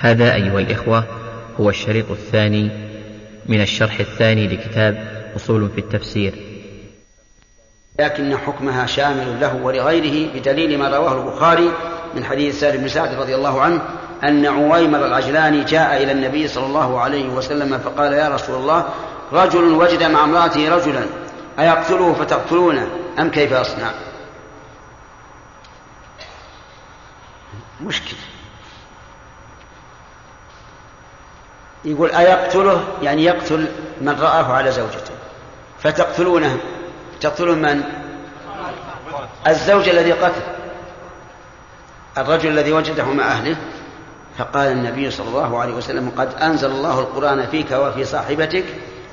هذا أيها الإخوة هو الشريط الثاني من الشرح الثاني لكتاب أصول في التفسير. لكن حكمها شامل له ولغيره بدليل ما رواه البخاري من حديث سالم بن سعد رضي الله عنه أن عويمر العجلاني جاء إلى النبي صلى الله عليه وسلم فقال يا رسول الله رجل وجد مع امرأته رجلا أيقتله فتقتلونه أم كيف أصنع مشكل يقول أيقتله؟ يعني يقتل من رآه على زوجته. فتقتلونه؟ تقتلون من؟ الزوج الذي قتل. الرجل الذي وجده مع أهله. فقال النبي صلى الله عليه وسلم قد أنزل الله القرآن فيك وفي صاحبتك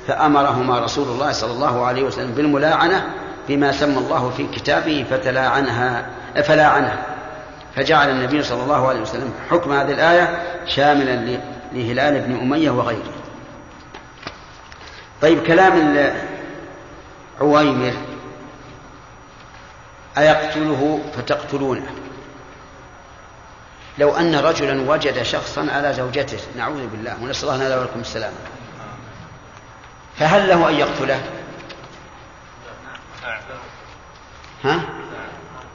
فأمرهما رسول الله صلى الله عليه وسلم بالملاعنة بما سمى الله في كتابه فتلاعنها فلاعنها فجعل النبي صلى الله عليه وسلم حكم هذه الآية شاملا لهلال بن أمية وغيره. طيب كلام عويمر أيقتله فتقتلونه. لو أن رجلا وجد شخصا على زوجته نعوذ بالله ونسأل الله لنا ولكم السلام. فهل له أن يقتله؟ ها؟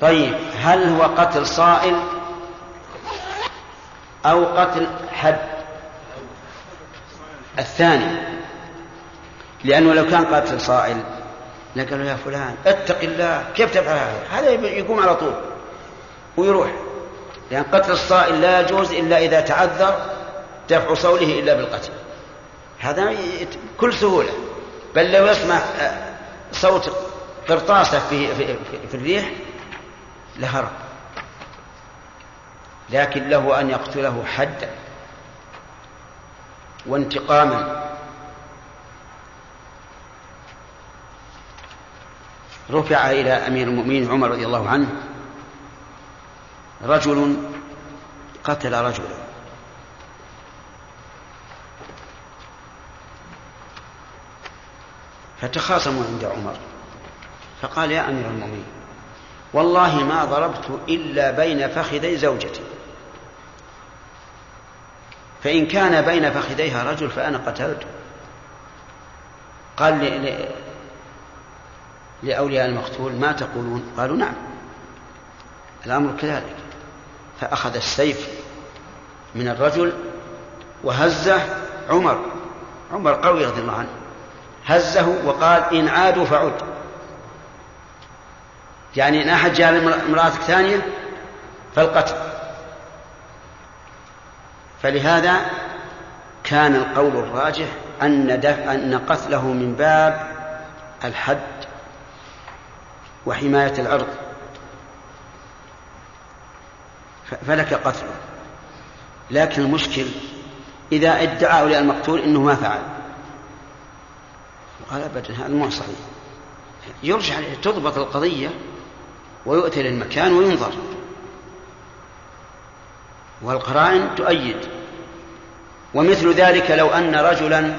طيب هل هو قتل صائل أو قتل حد؟ الثاني لأنه لو كان قاتل صائل لقالوا يا فلان اتق الله كيف تفعل هذا؟ هذا يقوم على طول ويروح. لأن قتل الصائل لا يجوز إلا إذا تعذر دفع صوله إلا بالقتل. هذا بكل سهولة. بل لو يسمع آه، صوت قرطاسة في, في, في, في الريح لهرب. لكن له أن يقتله حدا. وانتقاما. رفع إلى أمير المؤمنين عمر رضي الله عنه. رجل قتل رجلا. فتخاصموا عند عمر. فقال يا أمير المؤمنين والله ما ضربت إلا بين فخذي زوجتي. فإن كان بين فخذيها رجل فأنا قتلته. قال لأولياء المقتول ما تقولون؟ قالوا نعم. الأمر كذلك. فأخذ السيف من الرجل وهزه عمر. عمر قوي رضي الله عنه. هزه وقال إن عادوا فعد. يعني إن أحد جاء امرأتك ثانية فالقتل. فلهذا كان القول الراجح أن أن قتله من باب الحد وحماية العرض فلك قتله. لكن المشكل إذا ادعى أولياء المقتول أنه ما فعل. قال أبدا هذا مو صحيح. يرجع تضبط القضية ويؤتى للمكان وينظر. والقرائن تؤيد. ومثل ذلك لو أن رجلا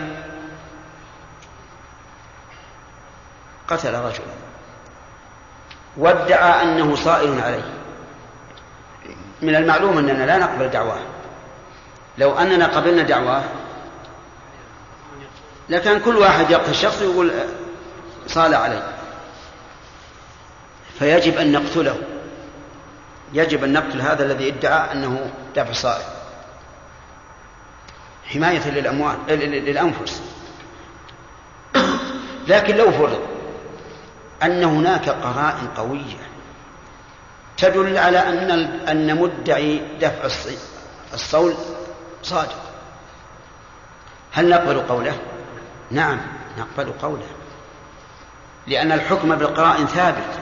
قتل رجلا. وادعى أنه صائل عليه. من المعلوم أننا لا نقبل دعواه. لو أننا قبلنا دعواه لكان كل واحد يقتل الشخص ويقول صال عليه. فيجب أن نقتله. يجب أن نقتل هذا الذي ادعى أنه دافع صائل حماية للأموال للأنفس. لكن لو فرض أن هناك قرائن قوية تدل على أن أن مدعي دفع الصول صادق. هل نقبل قوله؟ نعم نقبل قوله. لأن الحكم بالقرائن ثابت.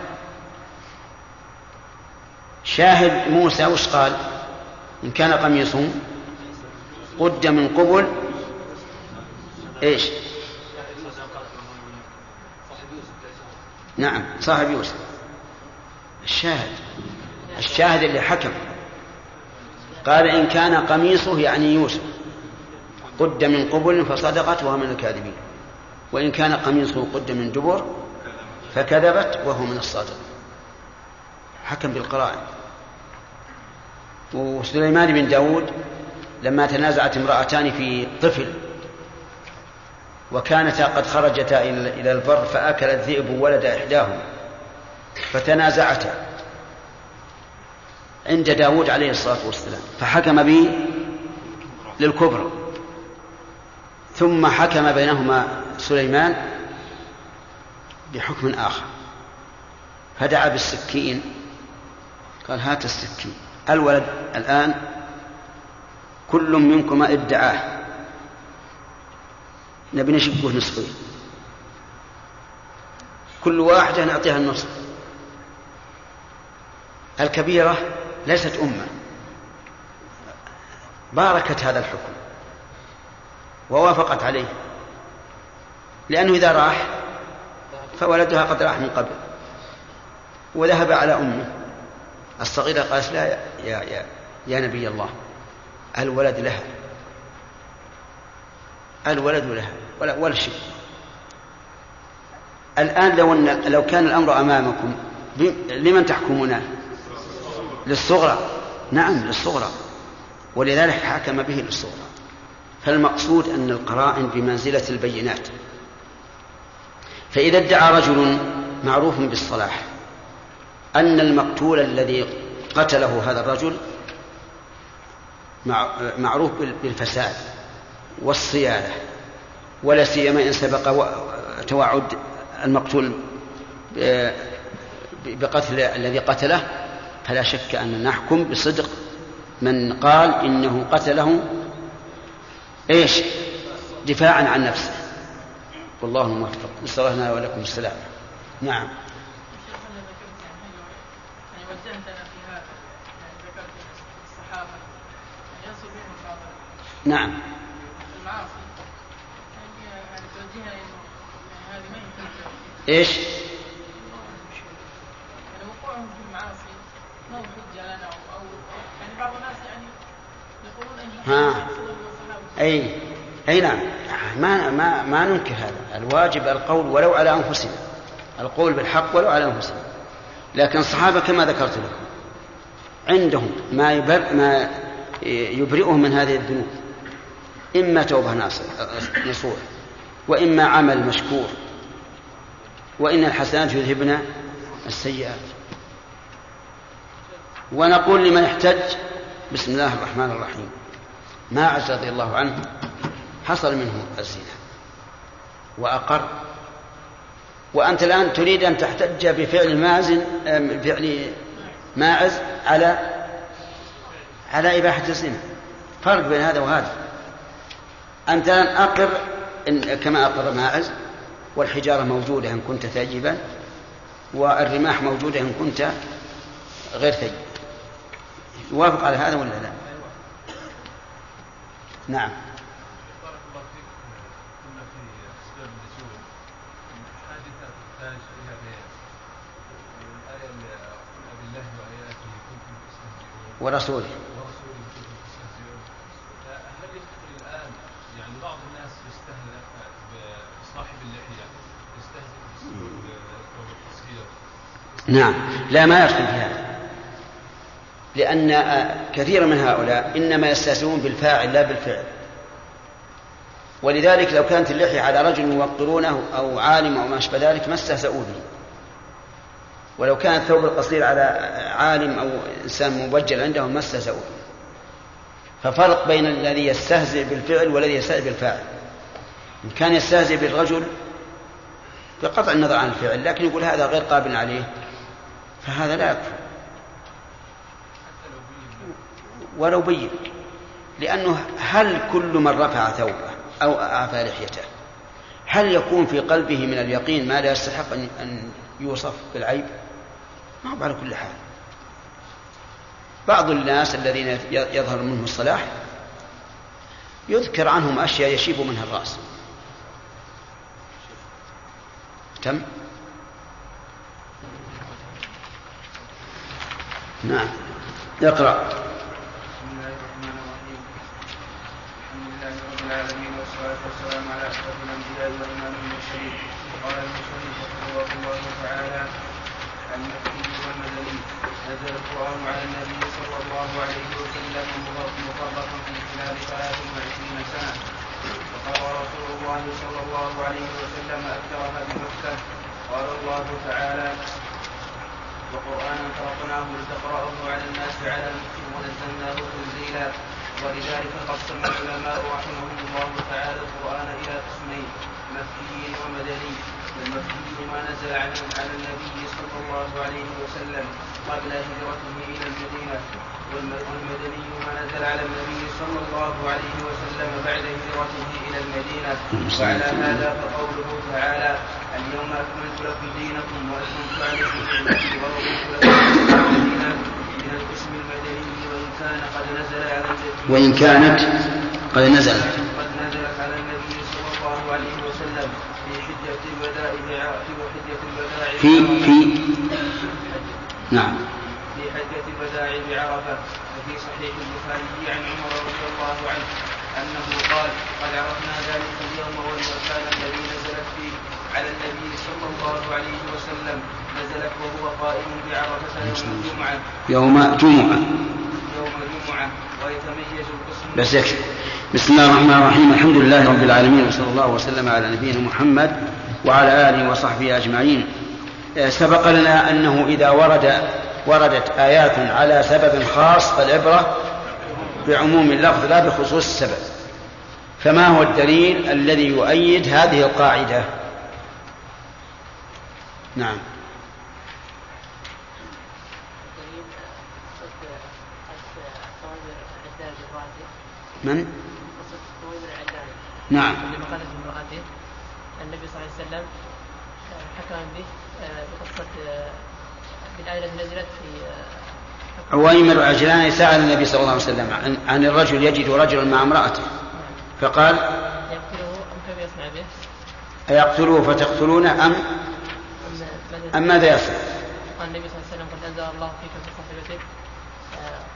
شاهد موسى وش قال؟ إن كان قميصه قد من قبل إيش؟ نعم صاحب يوسف. الشاهد الشاهد اللي حكم. قال إن كان قميصه يعني يوسف. قد من قبل فصدقت وهو من الكاذبين. وإن كان قميصه قد من دبر فكذبت وهو من الصادق. حكم بالقرائن. وسليمان بن داود لما تنازعت امرأتان في طفل وكانتا قد خرجتا إلى البر فأكل الذئب ولد إحداهما فتنازعتا عند داود عليه الصلاة والسلام فحكم به للكبرى. ثم حكم بينهما سليمان بحكم آخر فدعا بالسكين قال هات السكين. الولد الآن كل منكما ادعاه. نبي نشقه نصفين. كل واحدة نعطيها النصف. الكبيرة ليست أمة. باركت هذا الحكم. ووافقت عليه. لأنه إذا راح فولدها قد راح من قبل. وذهب على أمه. الصغيرة قالت لا يا, يا, يا نبي الله الولد لها الولد لها ولا, ولا شيء. الآن لو, أن لو كان الأمر أمامكم لمن تحكمونه؟ للصغرى. نعم للصغرى. ولذلك حكم به للصغرى. فالمقصود أن القرائن بمنزلة البينات. فإذا ادعى رجل معروف بالصلاح أن المقتول الذي قتله هذا الرجل معروف بالفساد والصيانة ولا سيما إن سبق توعد المقتول بقتل الذي قتله فلا شك أن نحكم بصدق من قال إنه قتله إيش؟ دفاعا عن نفسه. والله الموفق نسأل الله ولكم السلام نعم. نعم. إيش؟ وقوعهم في المعاصي حجه لنا أو يعني بعض الناس يعني يقولون ان ها. أي. أي نعم. ما ما ما ننكر هذا. الواجب القول ولو على أنفسنا. القول بالحق ولو على أنفسنا. لكن الصحابة كما ذكرت لكم عندهم ما ما يبرئهم من هذه الذنوب. إما توبة نصوح وإما عمل مشكور وإن الحسنات يذهبن السيئات. ونقول لمن احتج بسم الله الرحمن الرحيم. ماعز رضي الله عنه حصل منه الزنا وأقر. وأنت الآن تريد أن تحتج بفعل مازن بفعل ماعز على على إباحة الزنا. فرق بين هذا وهذا. أنت الآن أقر إن كما أقر ماعز والحجارة موجودة إن كنت ثاجبا والرماح موجودة إن كنت غير ثيب يوافق على هذا ولا لا؟ نعم. ورسوله يعني بعض الناس يستهزئ بصاحب اللحيه يستهزئ نعم. لا ما يدخل في هذا. لأن كثيرا من هؤلاء إنما يستهزئون بالفاعل لا بالفعل. ولذلك لو كانت اللحية على رجل يوقرونه أو عالم أو ما أشبه ذلك ما استهزأوا به. ولو كان الثوب القصير على عالم أو إنسان مبجل عندهم ما استهزأوا ففرق بين الذي يستهزئ بالفعل والذي يستهزئ بالفاعل. إن كان يستهزئ بالرجل بقطع النظر عن الفعل لكن يقول هذا غير قابل عليه. فهذا لا يكفر. ولو بين. لأنه هل كل من رفع ثوبه أو أعفى لحيته هل يكون في قلبه من اليقين ما لا يستحق أن يوصف بالعيب؟ ما هو على كل حال. بعض الناس الذين يظهر منهم الصلاح يذكر عنهم أشياء يشيب منها الرأس. تم؟ نعم. اقرأ. بسم الله الرحمن الرحيم الحمد لله رب العالمين والصلاة والسلام على قال الله تعالى نزل القرآن على النبي صلى الله عليه وسلم مفرقا في سنة رسول الله صلى الله عليه وسلم أكثرها بمكة قال الله تعالى وقرآنا فرقناه لتقرأه على الناس على مكة ونزلناه تنزيلا. ولذلك قسم العلماء رحمهم الله تعالى القرآن إلى قسمين مكي ومدني والمكي ما نزل على النبي صلى الله عليه وسلم قبل هجرته إلى المدينة. والمدني ما نزل على النبي صلى الله عليه وسلم بعد هجرته إلى المدينة. وعلى هذا فقوله تعالى اليوم أكملت لكم دينكم وأتممت عليكم نعمتي ورضيت لكم الدين من القسم المدني وإن كان قد نزل على النبي وإن كانت قد نزلت قد نزلت على النبي صلى الله عليه وسلم في حجة الوداع في حجة الوداع. في في نعم. الوداع بعرفة وفي صحيح البخاري عن عمر رضي الله عنه أنه قال قد عرفنا ذلك اليوم والمكان الذي نزلت فيه على النبي صلى الله عليه وسلم نزلت وهو قائم بعرفة يوم الجمعة. يوم جمعة. يوم الجمعة ويتميز القسم بس يكفي بسم الله الرحمن الرحيم. الحمد لله رب العالمين وصلى الله وسلم على نبينا محمد وعلى آله وصحبه أجمعين. سبق لنا أنه إذا ورد وردت آيات على سبب خاص فالعبرة بعموم اللفظ لا بخصوص السبب. فما هو الدليل الذي يؤيد هذه القاعدة؟ نعم. من؟ نعم. النبي صلى الله عليه وسلم حكم به بقصة بالآية التي نزلت في عويمر عجلان سأل النبي صلى الله عليه وسلم عن, عن الرجل يجد رجلا مع امرأته فقال يقتله أم يصنع به؟ أيقتلوه فتقتلونه أم؟ أم ماذا يصنع؟ قال النبي صلى الله عليه وسلم قد أنزل الله فيك في صحبته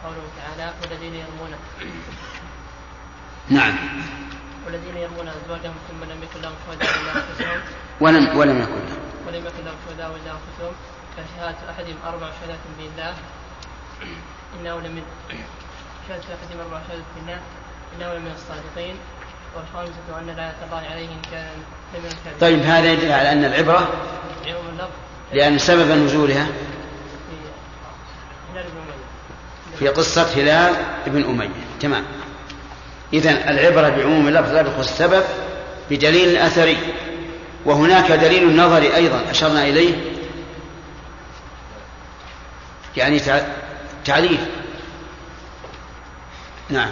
قوله تعالى والذين يرمون نعم. والذين يرمون أزواجهم ثم لم يكن لهم شهداء إلا أنفسهم. ولم ولم يكن له ولم يكن لهم شهداء إلا أنفسهم. فشهادة أحدهم أربع شهادات بالله. إنه لمن شهادة أحدهم أربع شهادات بالله. إنه لمن الصادقين. والخامسة أن لعنة الله عليه إن كان لمن الكاذبين. طيب هذا يدل على أن العبرة اللفظ لأن سبب نزولها. في قصة هلال بن أمية. تمام. إذا العبرة بعموم اللفظ لا بخصوص السبب بدليل أثري. وهناك دليل نظري أيضا أشرنا إليه يعني تع- تعليل نعم.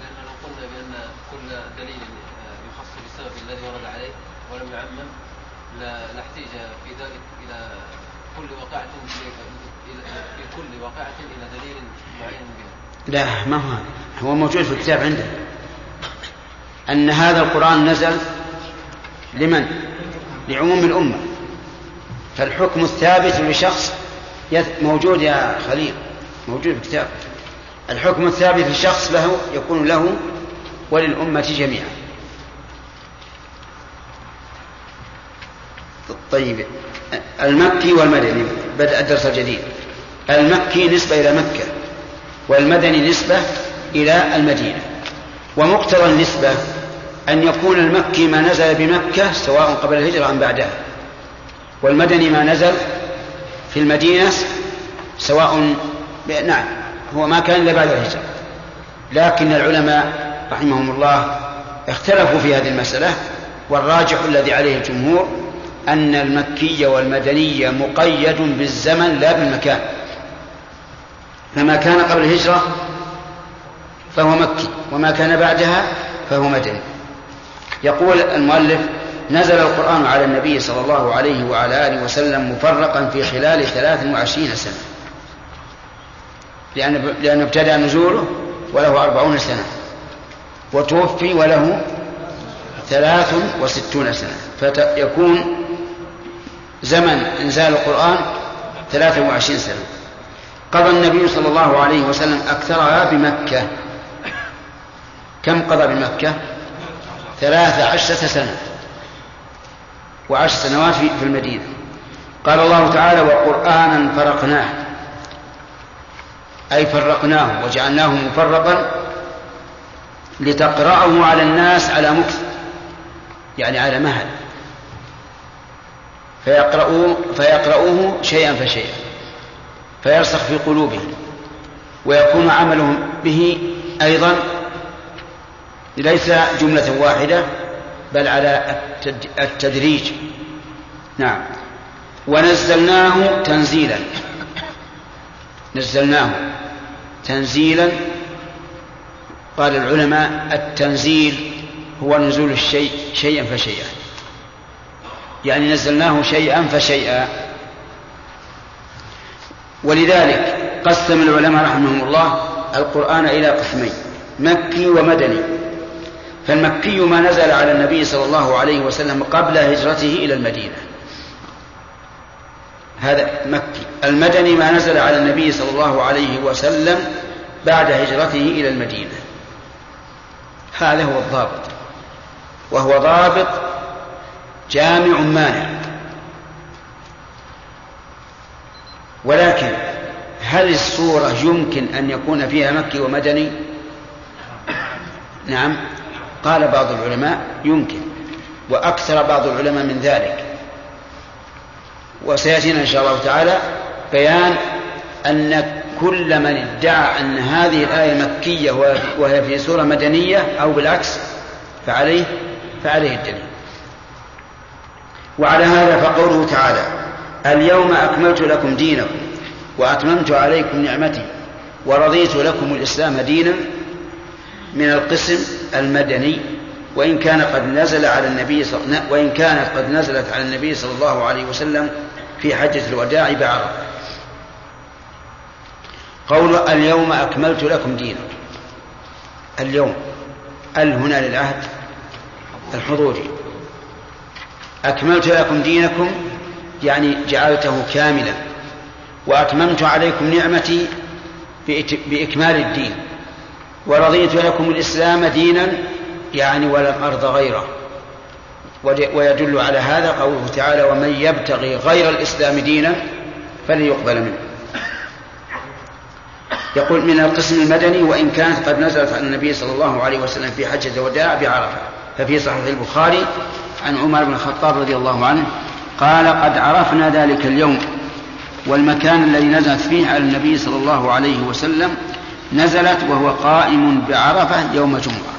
لأن لو قلنا بأن كل دليل يخص بالسبب الذي ورد عليه ولم يعمم لا- في ذلك إلى كل واقعة في كل واقعة إلى دليل معين بها. لا ما هو هو موجود في الكتاب عندنا أن هذا القرآن نزل لمن؟ لعموم الأمة. فالحكم الثابت لشخص موجود يا خليل موجود في الكتاب. الحكم الثابت لشخص له يكون له وللأمة جميعا. طيب المكي والمدني بدأ الدرس الجديد. المكي نسبة إلى مكة والمدني نسبة إلى المدينة. ومقتضى النسبة أن يكون المكي ما نزل بمكة سواء قبل الهجرة أم بعدها. والمدني ما نزل في المدينة سواء نعم هو ما كان إلا بعد الهجرة. لكن العلماء رحمهم الله اختلفوا في هذه المسألة والراجح الذي عليه الجمهور أن المكي والمدني مقيد بالزمن لا بالمكان. فما كان قبل الهجرة فهو مكي وما كان بعدها فهو مدني. يقول المؤلف نزل القرآن على النبي صلى الله عليه وعلى آله وسلم مفرقا في خلال ثلاث وعشرين سنة. لأن لأنه ابتدأ نزوله وله أربعون سنة. وتوفي وله ثلاث وستون سنة. فيكون زمن إنزال القرآن ثلاث وعشرين سنة. قضى النبي صلى الله عليه وسلم أكثرها بمكة. كم قضى بمكة؟ ثلاث عشرة سنة. وعشر سنوات في المدينة. قال الله تعالى وقرآنا فرقناه. أي فرقناه وجعلناه مفرقا لتقرأه على الناس على مكث يعني على مهل. فيقرؤوه, فيقرؤوه شيئا فشيئا. فيرسخ في قلوبهم. ويكون عملهم به أيضا ليس جملة واحدة بل على التدريج. نعم. ونزلناه تنزيلا. نزلناه تنزيلا. قال العلماء التنزيل هو نزول الشيء شيئا فشيئا. يعني نزلناه شيئا فشيئا. ولذلك قسم العلماء رحمهم الله القرآن إلى قسمين مكي ومدني. فالمكي ما نزل على النبي صلى الله عليه وسلم قبل هجرته إلى المدينة. هذا مكي. المدني ما نزل على النبي صلى الله عليه وسلم بعد هجرته إلى المدينة. هذا هو الضابط. وهو ضابط جامع مانع. ولكن هل الصورة يمكن أن يكون فيها مكي ومدني؟ نعم. قال بعض العلماء يمكن وأكثر بعض العلماء من ذلك. وسيأتينا إن شاء الله تعالى بيان أن كل من ادعى أن هذه الآية مكية وهي في سورة مدنية أو بالعكس فعليه فعليه الدليل. وعلى هذا فقوله تعالى اليوم أكملت لكم دينكم وأتممت عليكم نعمتي ورضيت لكم الإسلام دينا من القسم المدني وإن كان قد نزل على النبي صل... وإن كانت قد نزلت على النبي صلى الله عليه وسلم في حجة الوداع بعرفة. قول اليوم أكملت لكم دينكم. اليوم ال هنا للعهد الحضوري. أكملت لكم دينكم يعني جعلته كاملا. وأتممت عليكم نعمتي بإكمال الدين. ورضيت لكم الإسلام دينا يعني ولم أرض غيره. ويدل على هذا قوله تعالى ومن يبتغي غير الإسلام دينا فلن يقبل منه. يقول من القسم المدني وإن كانت قد نزلت على النبي صلى الله عليه وسلم في حجة الوداع بعرفة. ففي صحيح البخاري عن عمر بن الخطاب رضي الله عنه قال قد عرفنا ذلك اليوم والمكان الذي نزلت فيه على النبي صلى الله عليه وسلم نزلت وهو قائم بعرفة يوم جمعة.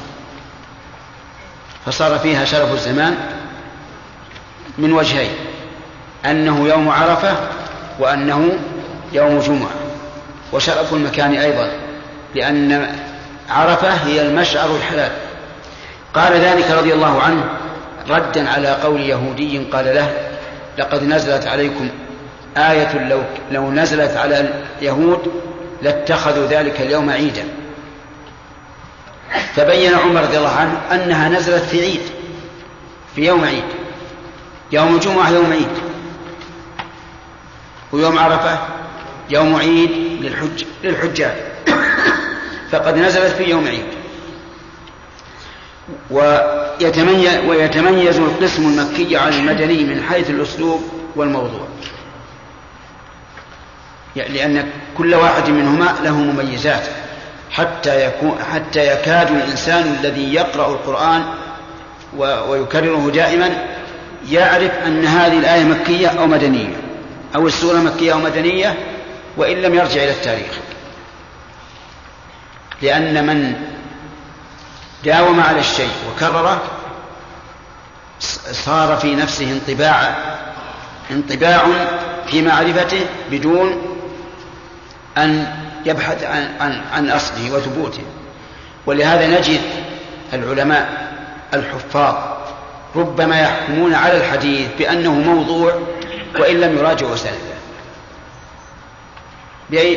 فصار فيها شرف الزمان من وجهين أنه يوم عرفة وأنه يوم جمعة. وشرف المكان أيضا لأن عرفة هي المشعر الحلال. قال ذلك رضي الله عنه ردا على قول يهودي قال له لقد نزلت عليكم آية لو لو نزلت على اليهود لاتخذوا ذلك اليوم عيدا. فبين عمر رضي الله عنه أنها نزلت في عيد في يوم عيد يوم الجمعة يوم عيد. ويوم عرفة يوم عيد للحج للحجاج. فقد نزلت في يوم عيد. ويتميز, ويتميز القسم المكي عن المدني من حيث الأسلوب والموضوع. يعني لأن كل واحد منهما له مميزات. حتى يكون حتى يكاد الإنسان الذي يقرأ القرآن ويكرره دائما يعرف أن هذه الآية مكية أو مدنية أو السورة مكية أو مدنية وإن لم يرجع إلى التاريخ. لأن من داوم على الشيء وكرره صار في نفسه انطباع انطباع في معرفته بدون أن يبحث عن, عن, عن أصله وثبوته. ولهذا نجد العلماء الحفاظ ربما يحكمون على الحديث بأنه موضوع وإن لم يراجعوا سنده. بأي,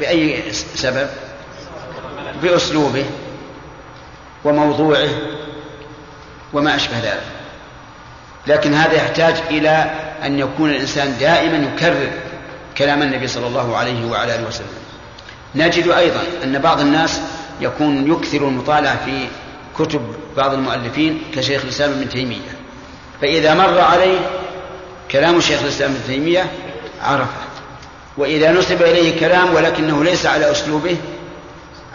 بأي سبب؟ بأسلوبه وموضوعه وما أشبه ذلك. لكن هذا يحتاج إلى أن يكون الإنسان دائما يكرر كلام النبي صلى الله عليه وعلى آله وسلم. نجد أيضا أن بعض الناس يكون يكثر المطالعة في كتب بعض المؤلفين كشيخ الإسلام ابن تيمية. فإذا مر عليه كلام شيخ الإسلام ابن تيمية عرفه. وإذا نسب إليه كلام ولكنه ليس على أسلوبه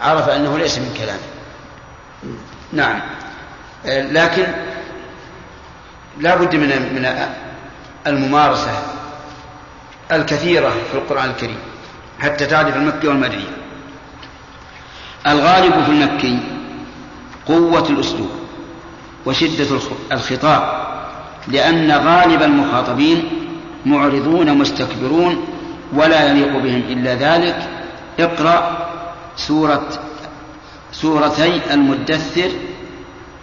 عرف أنه ليس من كلامه. نعم. لكن لا بد من من الممارسة. الكثيرة في القرآن الكريم حتى تعرف المكي والمدني. الغالب في المكي قوة الأسلوب وشدة الخطاب لأن غالب المخاطبين معرضون مستكبرون ولا يليق بهم إلا ذلك. اقرأ سورة سورتي المدثر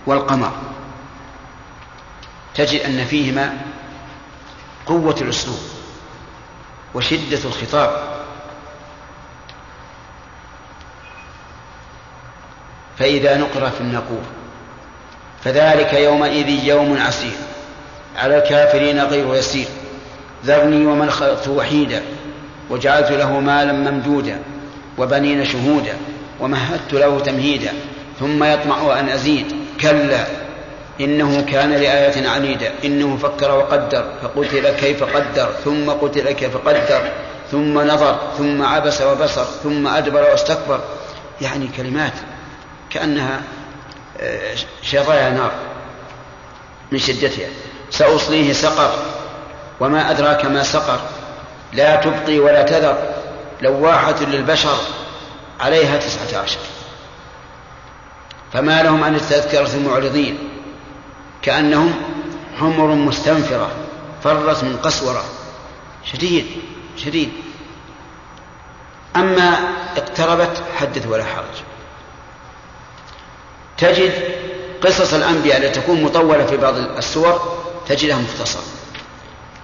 والقمر. تجد أن فيهما قوة الأسلوب. وشدة الخطاب. فإذا نقر في النقور فذلك يومئذ يوم عسير على الكافرين غير يسير. ذرني ومن خلقت وحيدا وجعلت له مالا ممدودا وبنين شهودا ومهدت له تمهيدا ثم يطمع أن أزيد. كلا إنه كان لآية عنيدا إنه فكر وقدر. فقتل كيف قدر. ثم قتل كيف قدر. ثم نظر. ثم عبس وبصر. ثم أدبر واستكبر. يعني كلمات كأنها آه، شظايا نار من شدتها. سأصليه سقر. وما أدراك ما سقر. لا تبقي ولا تذر. لواحة للبشر. عليها تسعة عشر. فما لهم عن التذكرة معرضين. كأنهم حمر مستنفرة فرت من قسورة شديد شديد. أما اقتربت حدث ولا حرج. تجد قصص الأنبياء التي تكون مطولة في بعض السور تجدها مختصرة.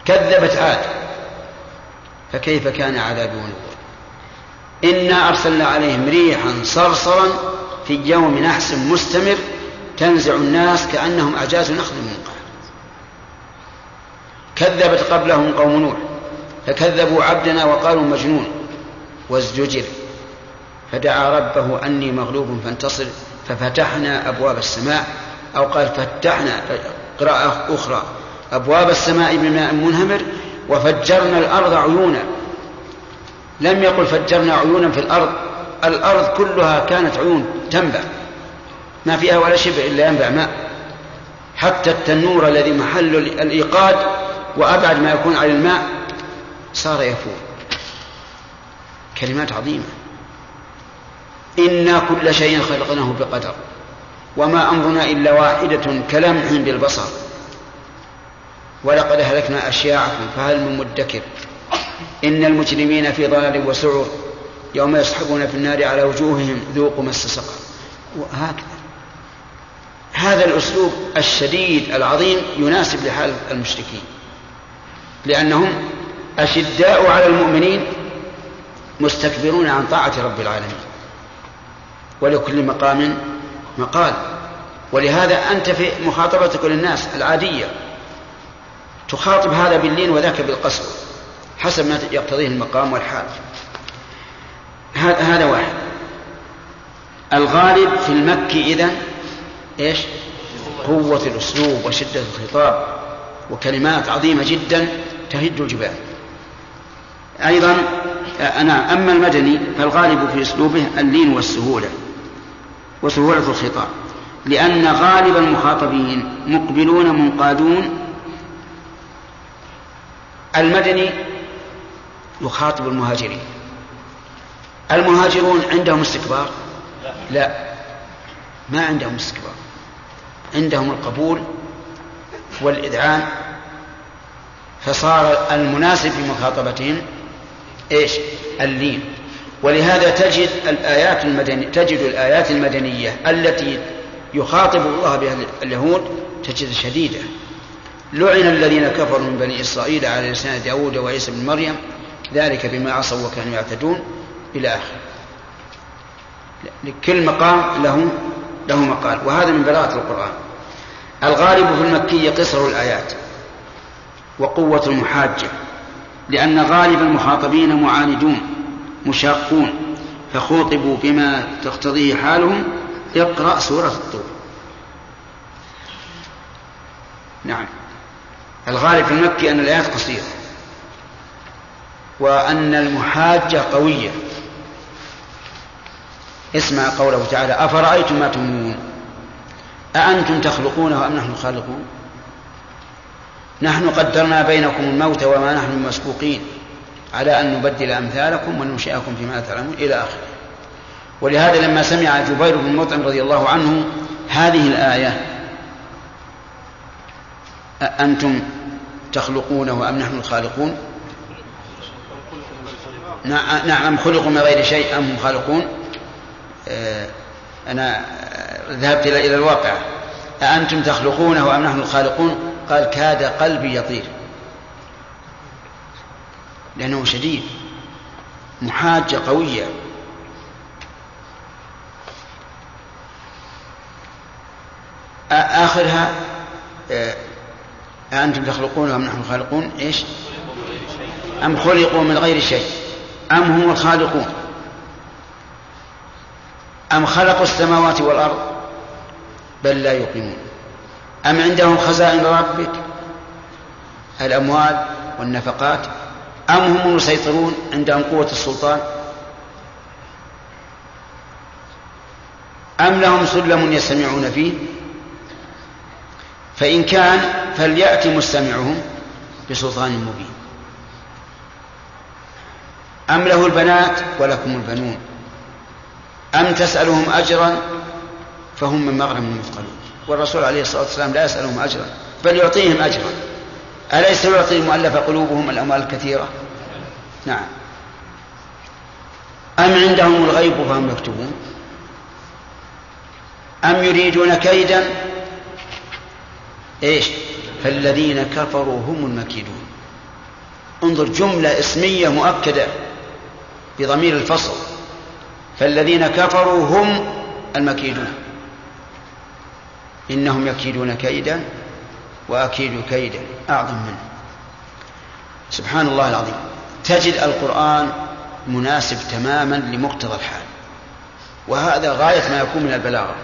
كذبت عاد. فكيف كان عذابي ونذر إنا أرسلنا عليهم ريحا صرصرا في يوم نحس مستمر تنزع الناس كأنهم أعجاز نخل منقعر كذبت قبلهم قوم نوح فكذبوا عبدنا وقالوا مجنون. وازدجر فدعا ربه أني مغلوب فانتصر ففتحنا أبواب السماء أو قال فتحنا قراءة أخرى أبواب السماء بماء منهمر وفجرنا الأرض عيونا. لم يقل فجرنا عيونا في الأرض الأرض كلها كانت عيون تنبع. ما فيها ولا شبع إلا ينبع ماء. حتى التنور الذي محل الإيقاد وأبعد ما يكون عن الماء صار يفور. كلمات عظيمة. إنا كل شيء خلقناه بقدر وما أمرنا إلا واحدة كلمح بالبصر. ولقد أهلكنا أشياعكم فهل من مدكر. إن المجرمين في ضلال وسعر يوم يسحبون في النار على وجوههم ذوقوا مس سقر. وهكذا. هذا الأسلوب الشديد العظيم يناسب لحال المشركين لأنهم أشداء على المؤمنين مستكبرون عن طاعة رب العالمين. ولكل مقام مقال. ولهذا أنت في مخاطبتك للناس العادية تخاطب هذا باللين وذاك بالقسوة حسب ما يقتضيه المقام والحال. هذا واحد. الغالب في المكي إذن إيش؟ قوة الأسلوب وشدة الخطاب وكلمات عظيمة جدا تهد الجبال. أيضا أنا أما المدني فالغالب في أسلوبه اللين والسهولة وسهولة الخطاب لأن غالب المخاطبين مقبلون منقادون. المدني يخاطب المهاجرين. المهاجرون عندهم استكبار؟ لا ما عندهم استكبار. عندهم القبول والإذعان فصار المناسب في مخاطبتهم إيش؟ اللين. ولهذا تجد الآيات المدنية تجد الآيات المدنية التي يخاطب الله بها اليهود تجد شديدة. لعن الذين كفروا من بني إسرائيل على لسان داود وعيسى بن مريم ذلك بما عصوا وكانوا يعتدون إلى آخره. لكل مقام له له مقال. وهذا من براءة القرآن. الغالب في المكي قصر الآيات وقوة المحاجة لأن غالب المخاطبين معاندون مشاقون فخوطبوا بما تقتضيه حالهم. اقرأ سورة الطور. نعم. الغالب في المكي أن الآيات قصيرة وأن المحاجة قوية. اسمع قوله تعالى أفرأيتم ما تمنون؟ أأنتم تخلقونه أم نحن الخالقون؟ نحن قدرنا بينكم الموت وما نحن مسبوقين على أن نبدل أمثالكم وننشئكم فيما لا تعلمون إلى آخره. ولهذا لما سمع جبير بن مطعم رضي الله عنه هذه الآية أنتم تخلقونه أم نحن الخالقون؟ نعم خلقوا من غير شيء أم هم خالقون؟ أنا ذهبت إلى الواقع. أأنتم تخلقونه أم نحن الخالقون؟ قال كاد قلبي يطير. لأنه شديد. محاجة قوية. آخرها آه، أأنتم تخلقونه أم نحن الخالقون؟ إيش؟ أم خلقوا من غير شيء. أم هم الخالقون؟ أم خلقوا السماوات والأرض؟ بل لا يوقنون. أم عندهم خزائن ربك؟ الأموال والنفقات؟ أم هم المسيطرون عندهم قوة السلطان؟ أم لهم سلم يستمعون فيه؟ فإن كان فليأتي مستمعهم بسلطان مبين. أم له البنات ولكم البنون؟ أم تسألهم أجرا؟ فهم من مغرم مثقلون. والرسول عليه الصلاة والسلام لا يسألهم أجرا بل يعطيهم أجرا. أليس يعطي المؤلف قلوبهم الأموال الكثيرة؟ نعم. أم عندهم الغيب فهم يكتبون؟ أم يريدون كيدا؟ إيش؟ فالذين كفروا هم المكيدون. انظر جملة اسمية مؤكدة بضمير الفصل. فالذين كفروا هم المكيدون. إنهم يكيدون كيدا وأكيد كيدا أعظم منه. سبحان الله العظيم. تجد القرآن مناسب تماما لمقتضى الحال. وهذا غاية ما يكون من البلاغة.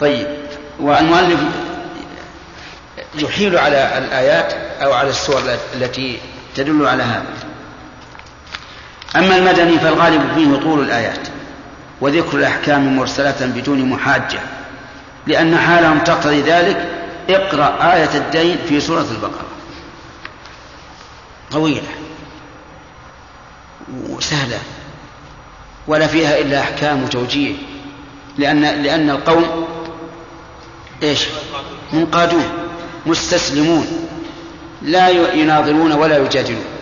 طيب والمؤلف يحيل على الآيات أو على السور التي تدل على هذا. أما المدني فالغالب فيه طول الآيات وذكر الأحكام مرسلة بدون محاجة لأن حالهم تقتضي ذلك. اقرأ آية الدين في سورة البقرة. طويلة وسهلة ولا فيها إلا أحكام وتوجيه لأن لأن القوم إيش؟ منقادون مستسلمون لا يناظرون ولا يجادلون.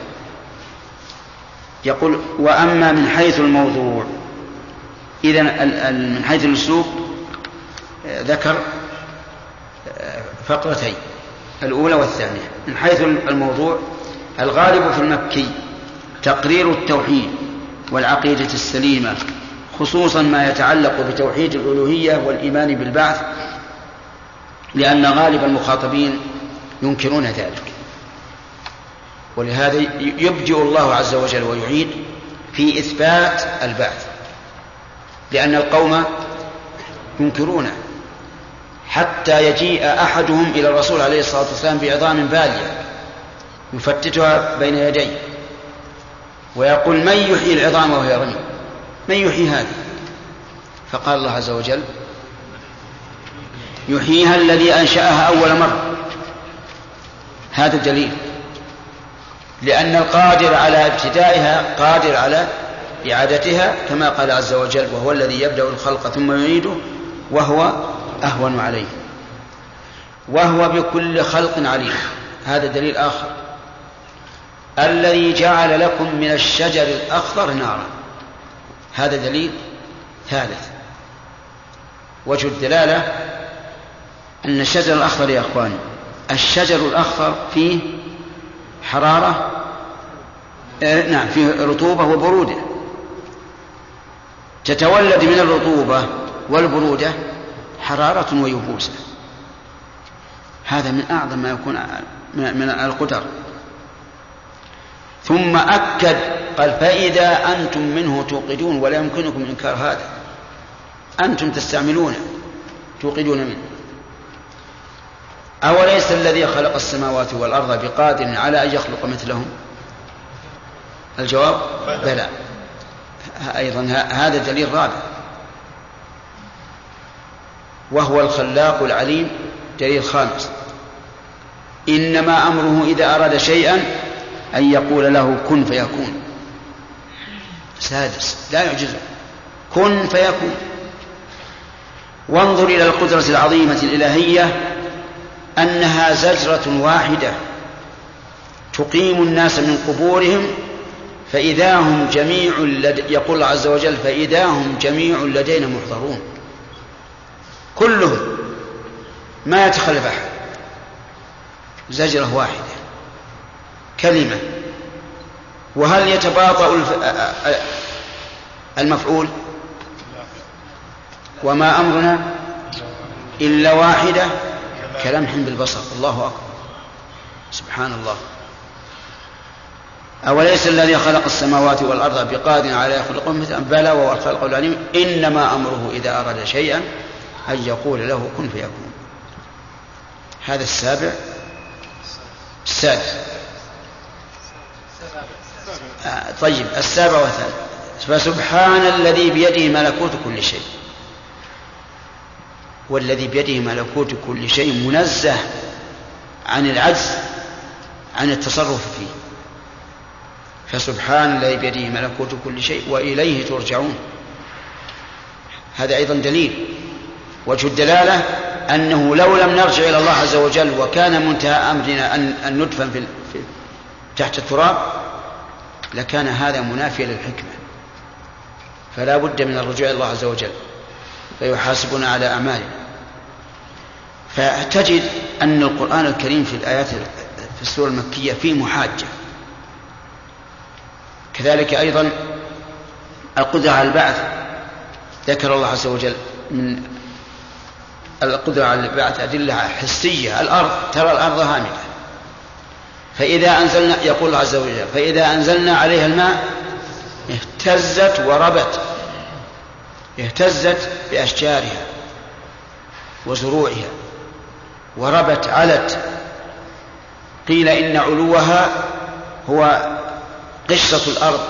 يقول وأما من حيث الموضوع. إذا من حيث الأسلوب ذكر فقرتين الأولى والثانية. من حيث الموضوع الغالب في المكي تقرير التوحيد والعقيدة السليمة خصوصا ما يتعلق بتوحيد الألوهية والإيمان بالبعث لأن غالب المخاطبين ينكرون ذلك. ولهذا يبدئ الله عز وجل ويعيد في إثبات البعث لأن القوم ينكرونه حتى يجيء أحدهم إلى الرسول عليه الصلاة والسلام بعظام بالية يفتتها بين يديه ويقول من يحيي العظام وهي رمي من يحيي هذه؟ فقال الله عز وجل يحييها الذي أنشأها أول مرة. هذا الدليل. لأن القادر على ابتدائها قادر على إعادتها كما قال عز وجل وهو الذي يبدأ الخلق ثم يعيده وهو أهون عليه. وهو بكل خلق عليم. هذا دليل آخر. الذي جعل لكم من الشجر الأخضر نارا. هذا دليل ثالث. وجه الدلالة أن الشجر الأخضر يا أخواني الشجر الأخضر فيه حرارة آه نعم فيه رطوبة وبرودة. تتولد من الرطوبة والبرودة حرارة ويبوسة هذا من أعظم ما يكون من القدر. ثم أكد قال فإذا أنتم منه توقدون ولا يمكنكم إنكار هذا. أنتم تستعملونه توقدون منه. أوليس الذي خلق السماوات والأرض بقادر على أن يخلق مثلهم؟ الجواب؟ بلى. أيضا هذا دليل رابع. وهو الخلاق العليم دليل خامس. إنما أمره إذا أراد شيئا أن يقول له كن فيكون. سادس. لا يعجزه كن فيكون. وانظر إلى القدرة العظيمة الإلهية أنها زجرة واحدة تقيم الناس من قبورهم فإذا هم جميع لد... يقول الله عز وجل فإذا هم جميع لدينا محضرون. كلهم ما يتخلف أحد. زجرة واحدة كلمة. وهل يتباطأ المفعول؟ وما أمرنا إلا واحدة. كلمح بالبصر الله أكبر. سبحان الله. أوليس الذي خلق السماوات والأرض بقادر على يخلقهم مثلا بلى وهو الخلق العليم. إنما أمره إذا أراد شيئا أن يقول له كن فيكون. هذا السابع. السادس. آه طيب. السابع والثالث. فسبحان الذي بيده ملكوت كل شيء. والذي بيده ملكوت كل شيء منزه عن العجز عن التصرف فيه. فسبحان الذي بيده ملكوت كل شيء وإليه ترجعون. هذا أيضا دليل. وجه الدلالة أنه لو لم نرجع إلى الله عز وجل وكان منتهى أمرنا ان أن ندفن في تحت التراب لكان هذا منافيا للحكمة. فلا بد من الرجوع إلى الله عز وجل. فيحاسبنا على اعمالنا فتجد أن القرآن الكريم في الآيات في السورة المكية فيه محاجة. كذلك أيضا القدرة على البعث. ذكر الله عز وجل من القدرة على البعث أدلة حسية. الأرض ترى الأرض هامدة. فإذا أنزلنا يقول الله عز وجل فإذا أنزلنا عليها الماء اهتزت وربت. اهتزت بأشجارها وزروعها وربت علت. قيل إن علوها هو قشرة الأرض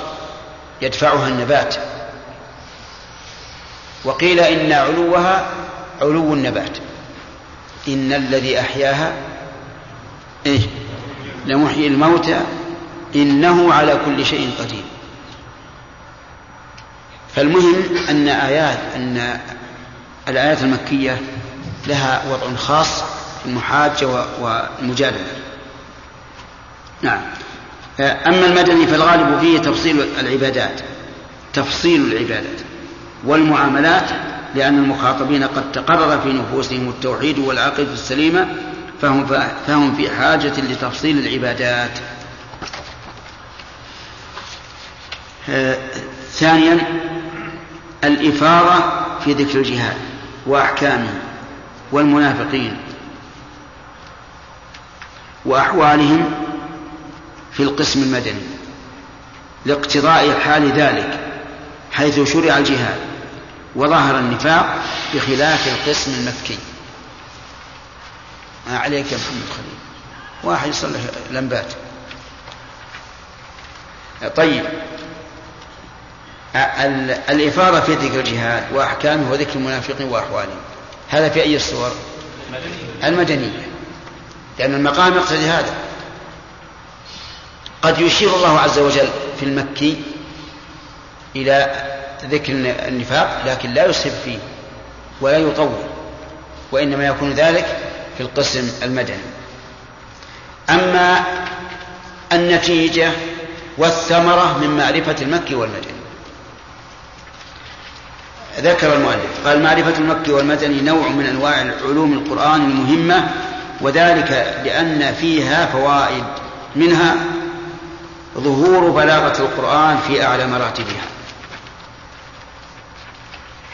يدفعها النبات. وقيل إن علوها علو النبات. إن الذي أحياها إيه؟ لمحيي الموتى. إنه على كل شيء قدير. فالمهم أن آيات أن الآيات المكية لها وضع خاص في المحاجة والمجادلة نعم أما المدني فالغالب فيه تفصيل العبادات تفصيل العبادات والمعاملات لأن المخاطبين قد تقرر في نفوسهم التوحيد والعقيدة السليمة فهم فهم في حاجة لتفصيل العبادات. ثانيا الإفاضة في ذكر الجهاد وأحكامه والمنافقين وأحوالهم في القسم المدني لاقتضاء حال ذلك حيث شرع الجهاد وظهر النفاق بخلاف القسم المكي. ما عليك يا محمد خليل. واحد يصلح لمبات. طيب. الإفاضة في ذكر الجهاد وأحكامه وذكر المنافقين وأحوالهم. هذا في أي الصور؟ المدنية. لأن المقام يقتضي هذا. قد يشير الله عز وجل في المكي إلى ذكر النفاق لكن لا يسهب فيه ولا يطول وإنما يكون ذلك في القسم المدني. أما النتيجة والثمرة من معرفة المكي والمدني. ذكر المؤلف قال معرفة المكي والمدني نوع من أنواع علوم القرآن المهمة وذلك لأن فيها فوائد منها ظهور بلاغة القرآن في أعلى مراتبها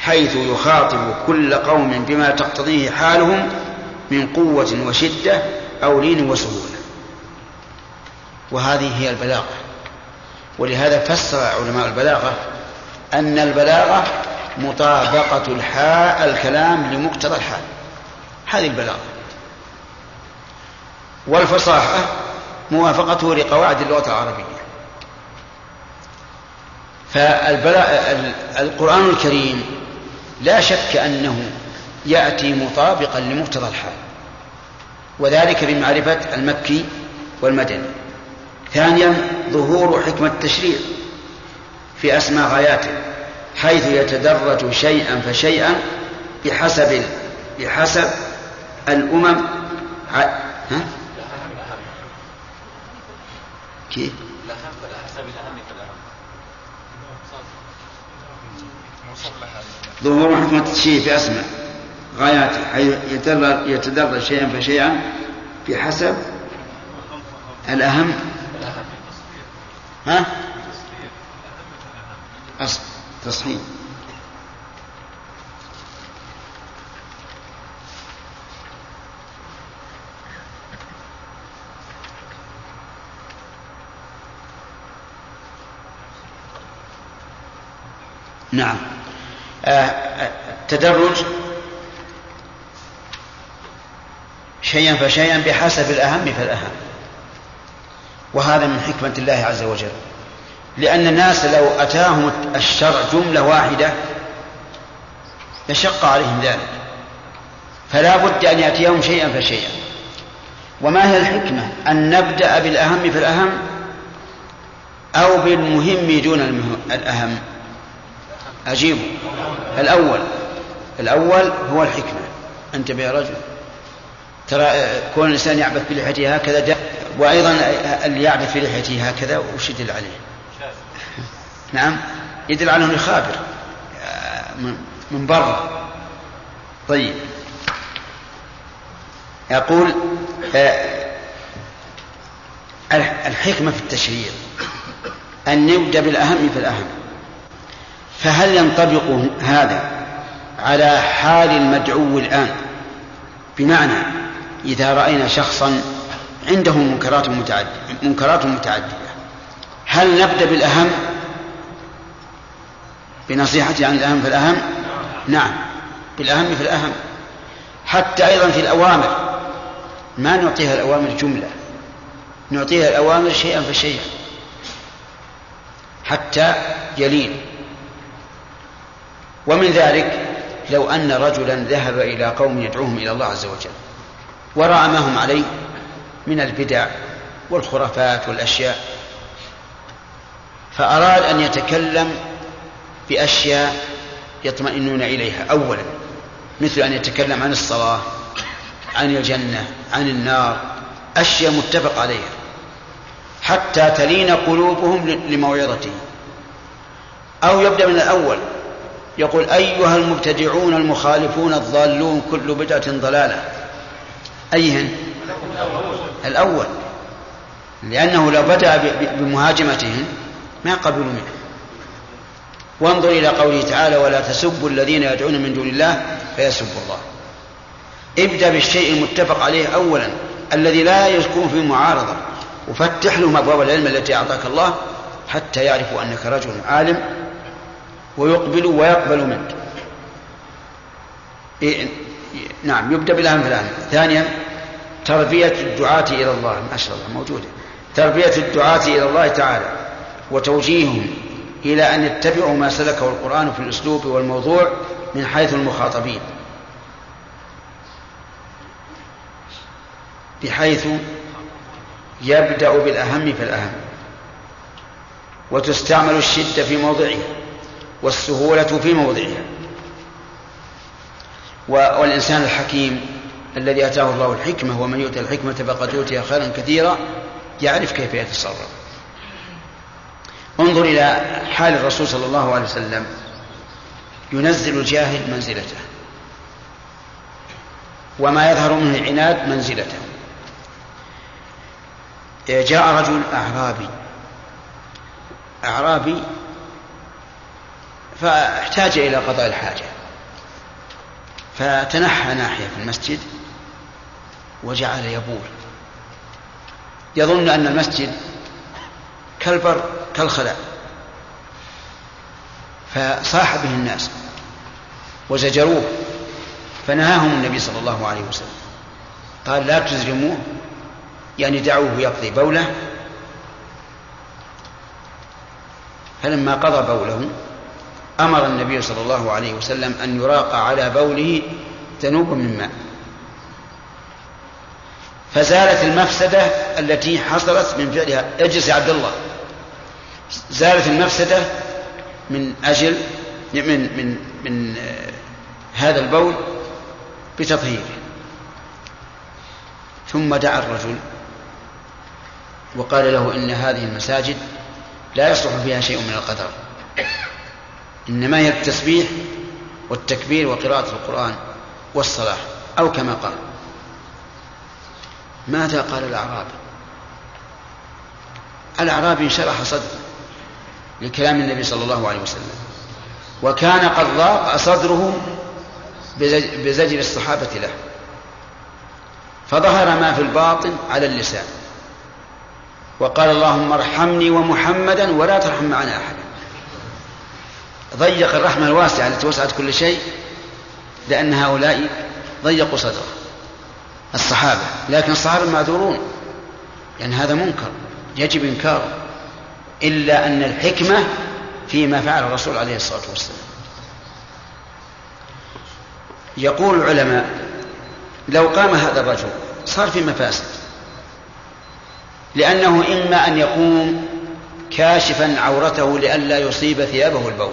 حيث يخاطب كل قوم بما تقتضيه حالهم من قوة وشدة أو لين وسهولة. وهذه هي البلاغة. ولهذا فسر علماء البلاغة أن البلاغة مطابقة الحال الكلام لمقتضى الحال. هذه البلاغة. والفصاحة موافقته لقواعد اللغة العربية. فالقرآن الكريم لا شك أنه يأتي مطابقا لمقتضى الحال. وذلك بمعرفة المكي والمدني. ثانيا ظهور حكمة التشريع في أسماء غاياته. حيث يتدرج شيئا فشيئا بحسب بحسب الأمم ها؟ كيف؟ ظهور حكمة الشيء في أسماء غاياته حيث يتدرج شيئا فشيئا بحسب الأهم ها؟ أصل تصحيح. نعم. التدرج آه، شيئا فشيئا بحسب الأهم فالأهم. وهذا من حكمة الله عز وجل. لأن الناس لو أتاهم الشرع جملة واحدة لشق عليهم ذلك. فلا بد أن يأتيهم شيئا فشيئا. وما هي الحكمة؟ أن نبدأ بالأهم فالأهم أو بالمهم دون الأهم. أجيبوا الأول. الأول هو الحكمة. انتبه يا رجل. ترى كون الإنسان يعبث بلحيته هكذا وأيضا اللي يعبث بلحيته هكذا وش عليه؟ نعم. يدل على أنه يخابر من برا. طيب. يقول الحكمة في التشريع أن نبدأ بالأهم في الأهم. فهل ينطبق هذا على حال المدعو الآن؟ بمعنى إذا رأينا شخصا عنده منكرات متعددة منكرات متعددة هل نبدأ بالأهم؟ بنصيحته عن الأهم فالأهم نعم. بالأهم في الأهم. حتى أيضا في الأوامر. ما نعطيها الأوامر جملة. نعطيها الأوامر شيئا فشيئا. حتى يلين ومن ذلك لو أن رجلا ذهب إلى قوم يدعوهم إلى الله عز وجل. ورأى ما هم عليه من البدع والخرافات والأشياء. فأراد أن يتكلم بأشياء يطمئنون إليها. أولا مثل أن يتكلم عن الصلاة عن الجنة عن النار أشياء متفق عليها. حتى تلين قلوبهم لموعظته. أو يبدأ من الأول يقول أيها المبتدعون المخالفون الضالون كل بدعة ضلالة. أيهن؟ الأول. لأنه لو بدأ بمهاجمتهن ما قبلوا منه. وانظر إلى قوله تعالى ولا تسبوا الذين يدعون من دون الله فيسبوا الله. ابدأ بالشيء المتفق عليه أولا الذي لا يكون فيه معارضة. وفتح لهم أبواب العلم التي أعطاك الله حتى يعرفوا أنك رجل عالم ويقبل ويقبل منك. إيه نعم يبدأ بالأهم فالآن ثانيا تربية الدعاة إلى الله ما شاء الله موجودة. تربية الدعاة إلى الله تعالى وتوجيههم إلى أن يتبعوا ما سلكه القرآن في الأسلوب والموضوع من حيث المخاطبين. بحيث يبدأ بالأهم فالأهم وتستعمل الشدة في موضعها والسهولة في موضعها والإنسان الحكيم الذي أتاه الله الحكمة ومن يؤتى الحكمة فقد أوتي خيرا كثيرا يعرف كيف يتصرف. انظر إلى حال الرسول صلى الله عليه وسلم ينزل الجاهل منزلته وما يظهر منه العناد منزلته. جاء رجل أعرابي أعرابي فاحتاج إلى قضاء الحاجة فتنحى ناحية في المسجد وجعل يبول. يظن أن المسجد كالبر كالخلاء. فصاح به الناس وزجروه فنهاهم النبي صلى الله عليه وسلم. قال لا تزرموه يعني دعوه يقضي بوله. فلما قضى بوله أمر النبي صلى الله عليه وسلم أن يراق على بوله ذنوب من ماء. فزالت المفسدة التي حصلت من فعلها. اجلس يا عبد الله. زالت المفسدة من أجل من من من هذا البول بتطهيره ثم دعا الرجل وقال له إن هذه المساجد لا يصلح فيها شيء من القدر. إنما هي التسبيح والتكبير وقراءة القرآن والصلاة أو كما قال. ماذا قال الأعرابي؟ الأعرابي انشرح صدره. لكلام النبي صلى الله عليه وسلم. وكان قد ضاق صدره بزجر الصحابة له. فظهر ما في الباطن على اللسان. وقال اللهم ارحمني ومحمدا ولا ترحم معنا أحدا ضيق الرحمة الواسعة التي وسعت كل شيء لأن هؤلاء ضيقوا صدره. الصحابة. لكن الصحابة معذورون لأن هذا منكر. يجب إنكاره. إلا أن الحكمة فيما فعل الرسول عليه الصلاة والسلام. يقول العلماء لو قام هذا الرجل صار في مفاسد لأنه إما أن يقوم كاشفا عورته لئلا يصيب ثيابه البول.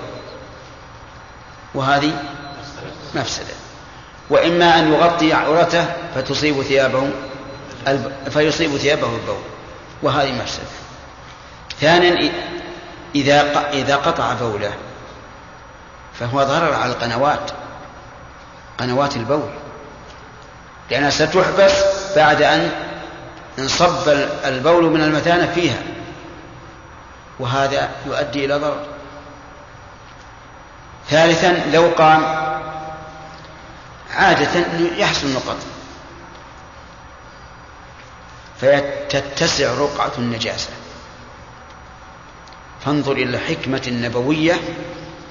وهذه مفسدة. وإما أن يغطي عورته فتصيب ثيابه فيصيب ثيابه البول. وهذه مفسدة. ثانيا إذا إذا قطع بوله فهو ضرر على القنوات قنوات البول. لأنها ستحبس بعد أن انصب البول من المثانة فيها وهذا يؤدي إلى ضرر. ثالثا لو قام عادة يحصل النقط فتتسع رقعة النجاسة. فانظر إلى الحكمة النبوية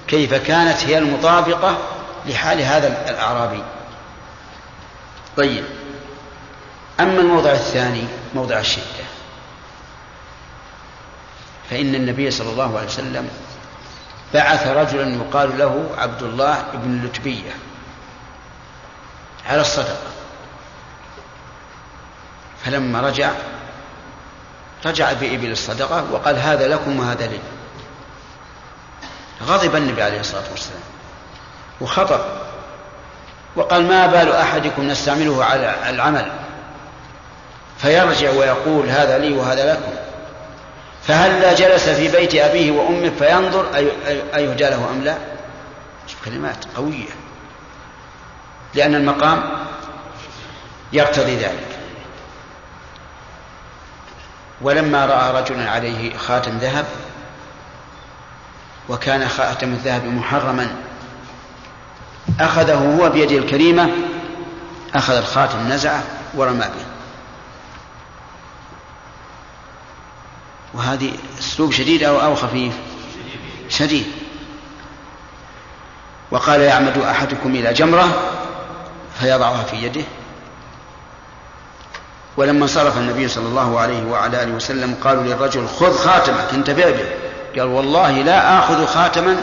كيف كانت هي المطابقة لحال هذا الأعرابي. طيب أما الموضع الثاني موضع الشدة. فإن النبي صلى الله عليه وسلم بعث رجلا يقال له عبد الله بن لتبية على الصدقة. فلما رجع رجع بإبل الصدقة وقال هذا لكم وهذا لي. غضب النبي عليه الصلاة والسلام. وخطب وقال ما بال أحدكم نستعمله على العمل؟ فيرجع ويقول هذا لي وهذا لكم. فهلا جلس في بيت أبيه وأمه فينظر أيهدى له أم لا؟ شوف كلمات قوية. لأن المقام يقتضي ذلك. ولما رأى رجلا عليه خاتم ذهب وكان خاتم الذهب محرما أخذه هو بيده الكريمة أخذ الخاتم نزعه ورمى به. وهذه أسلوب شديد أو أو خفيف؟ شديد. وقال يعمد أحدكم إلى جمرة فيضعها في يده. ولما انصرف النبي صلى الله عليه وعلى آله وسلم قالوا للرجل خذ خاتمك انتفع به. قال والله لا آخذ خاتما.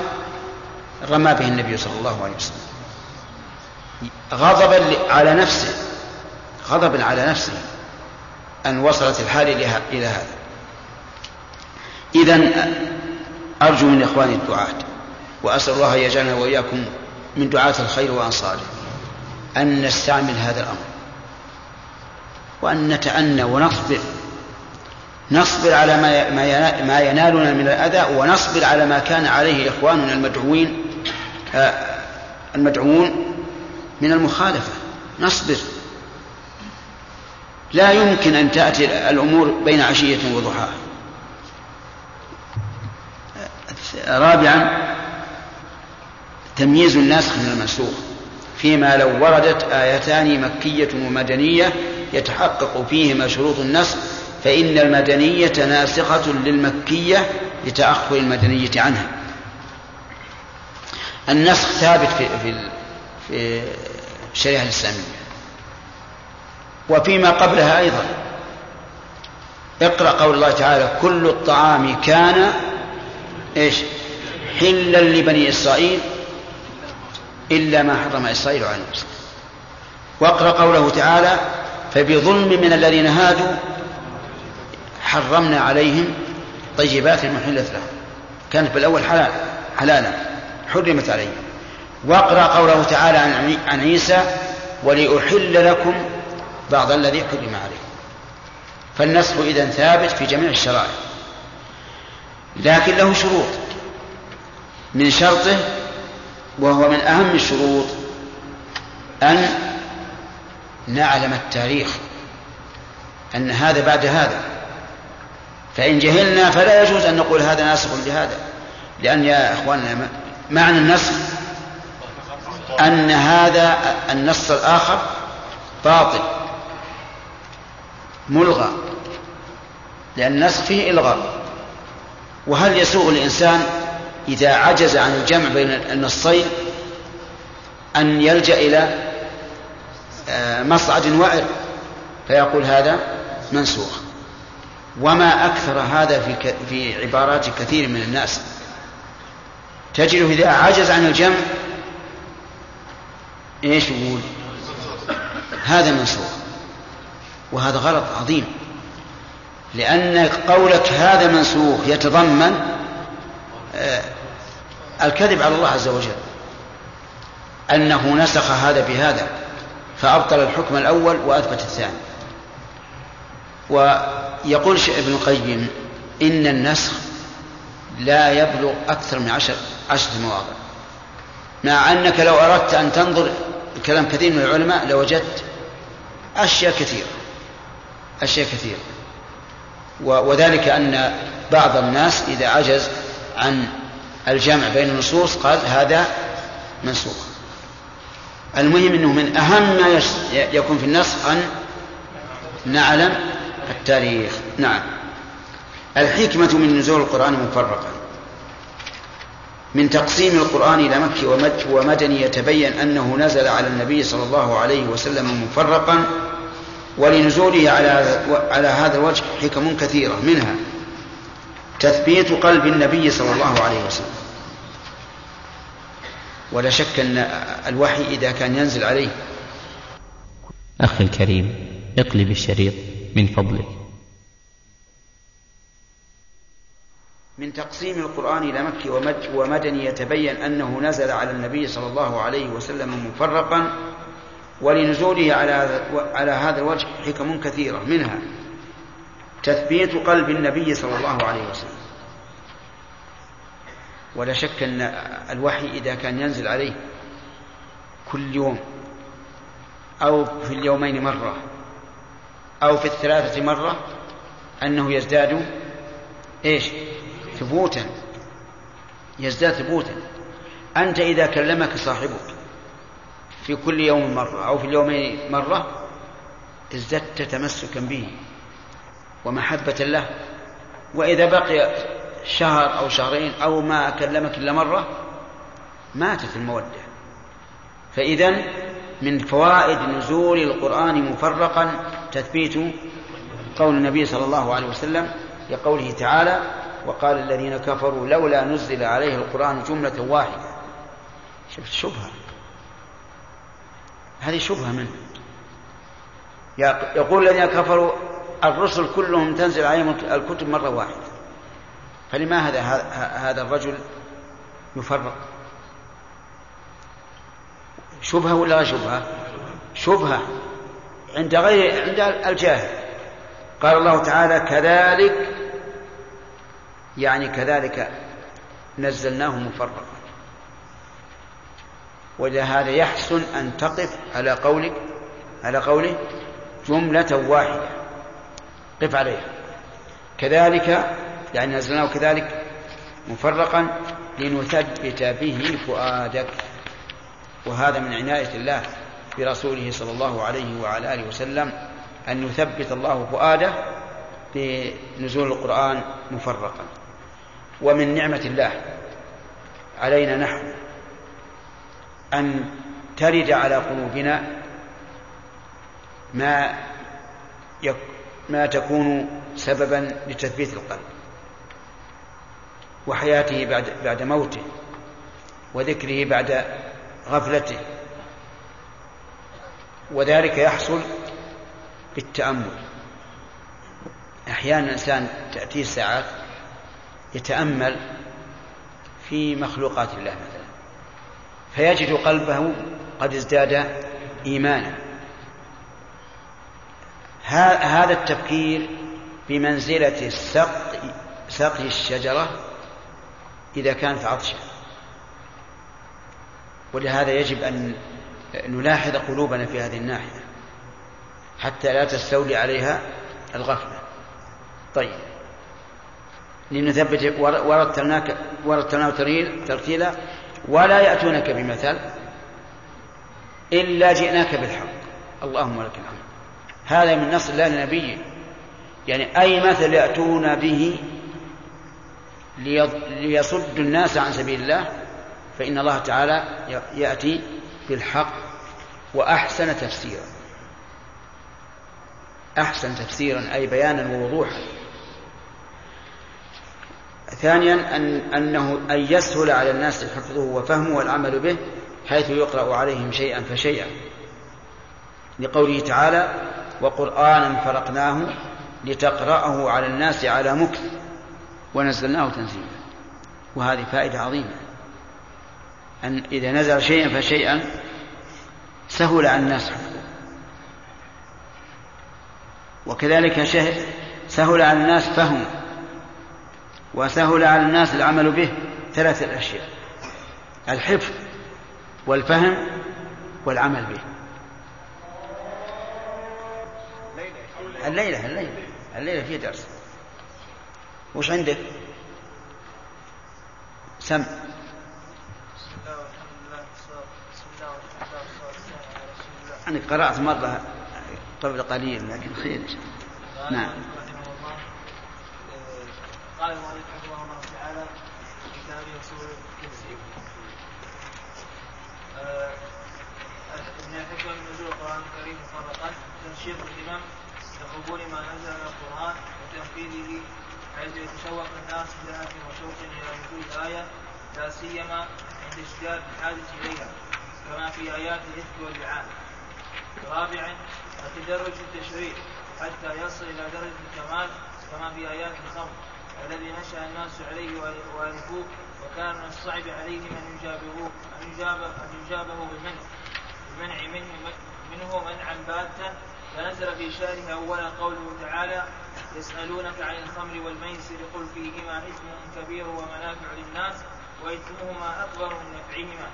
رمى به النبي صلى الله عليه وسلم. غضبا على نفسه. غضبا على نفسه أن وصلت الحال إلى هذا. إذا أرجو من إخواني الدعاة وأسأل الله أن يجعلنا وإياكم من دعاة الخير وأنصاره أن نستعمل هذا الأمر. وأن نتأنى ونصبر. نصبر على ما ما ينالنا من الأذى ونصبر على ما كان عليه إخواننا المدعوين آه، المدعوون من المخالفة. نصبر. لا يمكن أن تأتي الأمور بين عشية وضحاها. رابعا تمييز الناسخ من المنسوخ. فيما لو وردت آيتان مكية ومدنية يتحقق فيهما شروط النسخ فإن المدنية ناسخة للمكية لتأخر المدنية عنها. النسخ ثابت في في في الشريعة الإسلامية. وفيما قبلها أيضا. اقرأ قول الله تعالى كل الطعام كان إيش؟ حلا لبني إسرائيل إلا ما حرم إسرائيل على نفسه واقرأ قوله تعالى فبظلم من الذين هادوا حرمنا عليهم طيبات محلت لهم. كانت بالأول حلال حلالا حرمت عليهم. واقرأ قوله تعالى عن عيسى ولأحل لكم بعض الذي حرم عليكم. فالنسخ إذا ثابت في جميع الشرائع. لكن له شروط. من شرطه وهو من أهم الشروط أن نعلم التاريخ أن هذا بعد هذا. فإن جهلنا فلا يجوز أن نقول هذا ناسخ لهذا لأن يا إخواننا معنى النسخ أن هذا النص الآخر باطل ملغى لأن النسخ فيه إلغاء. وهل يسوء الإنسان إذا عجز عن الجمع بين النصين أن يلجأ إلى مصعد وعر فيقول هذا منسوخ. وما أكثر هذا في في عبارات كثير من الناس. تجده إذا عجز عن الجمع إيش يقول؟ هذا منسوخ. وهذا غلط عظيم. لأن قولك هذا منسوخ يتضمن آه، الكذب على الله عز وجل. أنه نسخ هذا بهذا. فأبطل الحكم الأول وأثبت الثاني. ويقول ابن القيم إن النسخ لا يبلغ أكثر من عشر عشرة مواضع. مع أنك لو أردت أن تنظر كلام كثير من العلماء لوجدت أشياء كثيرة. أشياء كثيرة. وذلك أن بعض الناس إذا عجز عن الجمع بين النصوص قال هذا منسوخ. المهم أنه من أهم ما يكون في النص أن نعلم التاريخ. نعم. الحكمة من نزول القرآن مفرقا من تقسيم القرآن إلى مكي ومدني يتبين أنه نزل على النبي صلى الله عليه وسلم مفرقا ولنزوله على على هذا الوجه حكم كثيرة منها. تثبيت قلب النبي صلى الله عليه وسلم. ولا شك أن الوحي إذا كان ينزل عليه. أخي الكريم اقلب الشريط من فضلك. من تقسيم القرآن إلى مكي ومدني يتبين أنه نزل على النبي صلى الله عليه وسلم مفرقا ولنزوله على على هذا الوجه حكم كثيرة منها. تثبيت قلب النبي صلى الله عليه وسلم. ولا شك أن الوحي إذا كان ينزل عليه كل يوم أو في اليومين مرة أو في الثلاثة مرة أنه يزداد إيش؟ ثبوتا. يزداد ثبوتا. أنت إذا كلمك صاحبك في كل يوم مرة أو في اليومين مرة ازددت تمسكا به ومحبة له. وإذا بقي شهر أو شهرين أو ما كلمك إلا مرة ماتت المودة. فإذا من فوائد نزول القرآن مفرقا تثبيت قول النبي صلى الله عليه وسلم لقوله تعالى وقال الذين كفروا لولا نزل عليه القرآن جملة واحدة. شفت شبهة. هذه شبهة منه. يقول الذين كفروا الرسل كلهم تنزل عليهم الكتب مرة واحدة. فلماذا هذا الرجل يفرق شبهة ولا شبهة؟ شبهة عند غير عند الجاهل. قال الله تعالى كذلك يعني كذلك نزلناه مفرقا. ولهذا يحسن أن تقف على قولك على قوله جملة واحدة. قف عليها. كذلك يعني نزلناه كذلك مفرقا لنثبت به فؤادك. وهذا من عناية الله برسوله صلى الله عليه وعلى آله وسلم أن يثبت الله فؤاده بنزول القرآن مفرقا. ومن نعمة الله علينا نحن أن ترد على قلوبنا ما ما تكون سببا لتثبيت القلب. وحياته بعد بعد موته وذكره بعد غفلته. وذلك يحصل بالتأمل. أحيانا الإنسان تأتيه ساعات يتأمل في مخلوقات الله مثلا فيجد قلبه قد ازداد إيمانا. هذا التفكير بمنزلة سقي سقي الشجرة إذا كانت عطشة. ولهذا يجب أن نلاحظ قلوبنا في هذه الناحية حتى لا تستولي عليها الغفلة. طيب. لنثبت ورتلناك ورتلناه ترتيلا. ولا يأتونك بمثل إلا جئناك بالحق. اللهم لك الحمد. هذا من نص الله لنبيه. يعني أي مثل يأتون به ليصد الناس عن سبيل الله فإن الله تعالى يأتي بالحق وأحسن تفسيرا. أحسن تفسيرا أي بيانا ووضوحا. ثانيا أن أنه أن يسهل على الناس حفظه وفهمه والعمل به حيث يقرأ عليهم شيئا فشيئا. لقوله تعالى وقرآنا فرقناه لتقرأه على الناس على مكث ونزلناه تنزيلا. وهذه فائدة عظيمة. أن إذا نزل شيئا فشيئا سهل على الناس حفظه وكذلك سهل على الناس فهمه وسهل على الناس العمل به. ثلاثة أشياء الحفظ والفهم والعمل به. الليلة الليلة الليلة في درس. وش عندك؟ سم. أنا قرأت مرة قبل قليل لكن خير إن شاء الله. نعم. قال المؤلف رحمه الله تعالى في كتابه اصول الكرسي من الحكمه من نزول القرآن الكريم مفرقا تنشيط الإمام لقبول ما نزل حيث يتشوق الناس بلهف وشوق إلى نزول الآية لا سيما عند اشتداد الحاجة إليها كما في آيات الإثم واللعان رابعا التدرج في التشريع حتى يصل إلى درجة الكمال كما في آيات الخمر الذي نشأ الناس عليه والفوه وكان من الصعب عليهم أن يجابروه أن يجاب أن يجابه بالمنع. المنع منه منه منعا باتا فنزل في شأنه أولا قوله تعالى يسألونك عن الخمر والميسر قل فيهما إثم كبير ومنافع للناس وإثمهما أكبر من نفعهما.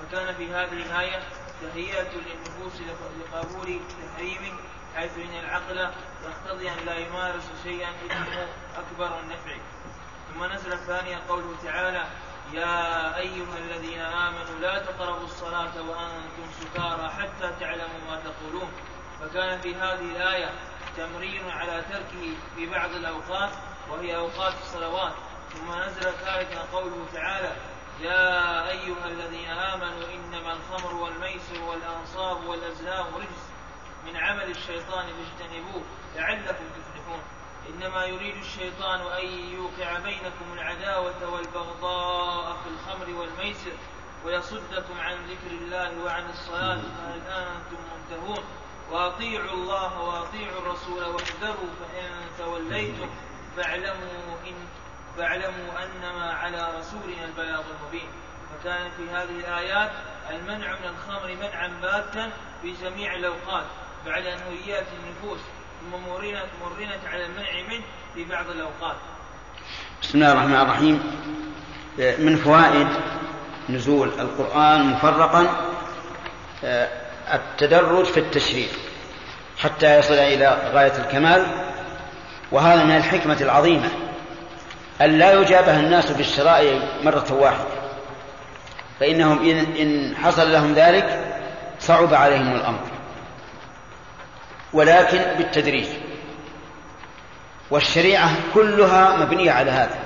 فكان في هذه الآية تهيئة للنفوس لقبول تحريمه حيث إن العقل يقتضي أن لا يمارس شيئا إثمه أكبر النفع ثم نزل الثانية قوله تعالى يا أيها الذين آمنوا لا تقربوا الصلاة وأنتم سكارى حتى تعلموا ما تقولون. فكان في هذه الآية تمرين على تركه في بعض الأوقات وهي أوقات الصلوات. ثم نزل ثالثا قوله تعالى يا أيها الذين آمنوا إنما الخمر والميسر والأنصاب والأزلام رجس من عمل الشيطان فاجتنبوه لعلكم تفلحون. إنما يريد الشيطان أن يوقع بينكم العداوة والبغضاء في الخمر والميسر ويصدكم عن ذكر الله وعن الصلاة. فهل أنتم منتهون؟ وأطيعوا الله وأطيعوا الرسول واحذروا فإن توليتم فاعلموا إن فاعلموا أنما على رسولنا البلاغ المبين. فكان في هذه الآيات المنع من الخمر منعا باتا في جميع الأوقات بعد أن هيئت النفوس ثم مرنت مرنت على المنع منه في بعض الأوقات. بسم الله الرحمن الرحيم. من فوائد نزول القرآن مفرقا آه، التدرج في التشريع حتى يصل إلى غاية الكمال وهذا من الحكمة العظيمة أن لا يجابه الناس بالشرائع مرة واحدة فإنهم إن حصل لهم ذلك صعب عليهم الأمر ولكن بالتدريج والشريعة كلها مبنية على هذا.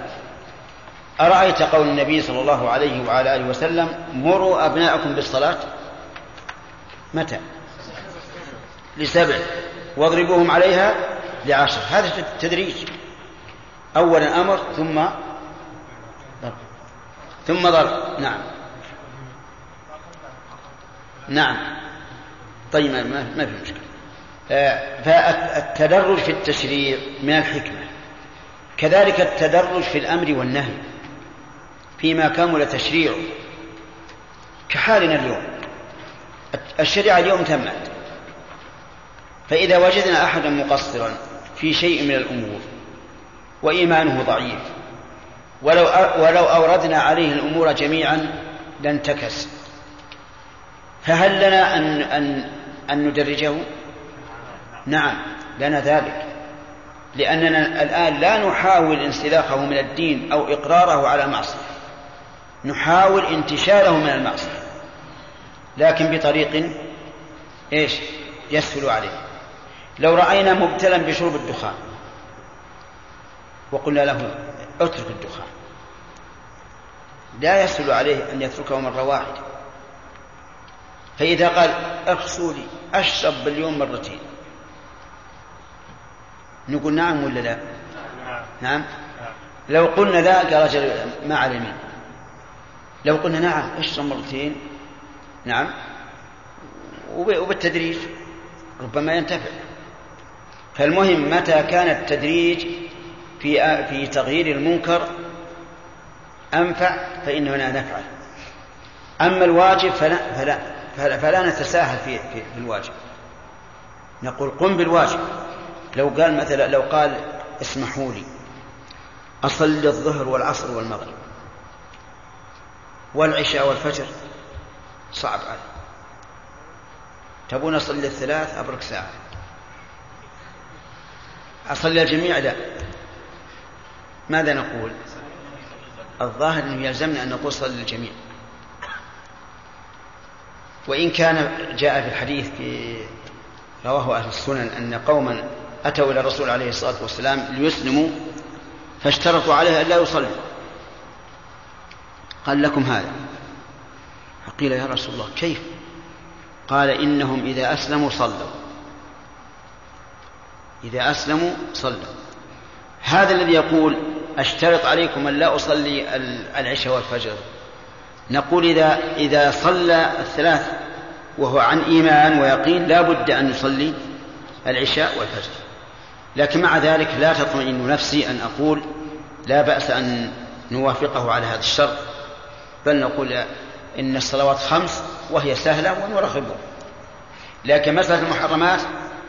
أرأيت قول النبي صلى الله عليه وعلى آله وسلم مروا أبناءكم بالصلاة؟ متى؟ لسبع. واضربوهم عليها لعشر. هذا التدريج أولا أمر ثم ثم ضرب. نعم. نعم. طيب ما, ما في مشكلة. آه، فالتدرج في التشريع من الحكمة. كذلك التدرج في الأمر والنهي فيما كمل تشريعه. كحالنا اليوم. الشريعة اليوم تمت. فإذا وجدنا أحدا مقصرا في شيء من الأمور وإيمانه ضعيف ولو ولو أوردنا عليه الأمور جميعا لانتكس. فهل لنا أن أن أن ندرجه؟ نعم لنا ذلك. لأننا الآن لا نحاول انسلاخه من الدين أو إقراره على معصية. نحاول انتشاله من المعصية. لكن بطريق إيش؟ يسهل عليه. لو رأينا مبتلا بشرب الدخان وقلنا له اترك الدخان لا يسهل عليه أن يتركه مرة واحدة. فإذا قال اغسوا لي أشرب باليوم مرتين نقول نعم ولا لا؟ نعم. لو قلنا لا قال رجل ما على لو قلنا نعم اشرب مرتين نعم. وبالتدريج ربما ينتفع. فالمهم متى كان التدريج في في تغيير المنكر أنفع؟ فإننا نفعل أما الواجب فلا فلا فلا, فلا نتساهل في, في, في الواجب. نقول قم بالواجب. لو قال مثلا لو قال اسمحوا لي أصلي الظهر والعصر والمغرب والعشاء والفجر. صعب علي تبون أصلي الثلاث؟ أبرك ساعة. أصلي الجميع لا ماذا نقول؟ الظاهر أنه يلزمنا أن نقول صلي الجميع. وإن كان جاء في الحديث في رواه أهل السنن أن قوما أتوا إلى الرسول عليه الصلاة والسلام ليسلموا فاشترطوا عليه أن لا يصلوا. قال لكم هذا. فقيل يا رسول الله كيف؟ قال إنهم إذا أسلموا صلوا. إذا أسلموا صلوا. هذا الذي يقول أشترط عليكم أن لا أصلي العشاء والفجر. نقول إذا إذا صلى الثلاث وهو عن إيمان ويقين لا بد أن يصلي العشاء والفجر. لكن مع ذلك لا تطمئن نفسي أن أقول لا بأس أن نوافقه على هذا الشرط. بل نقول إن الصلوات خمس وهي سهلة ونرغبه لكن مسألة المحرمات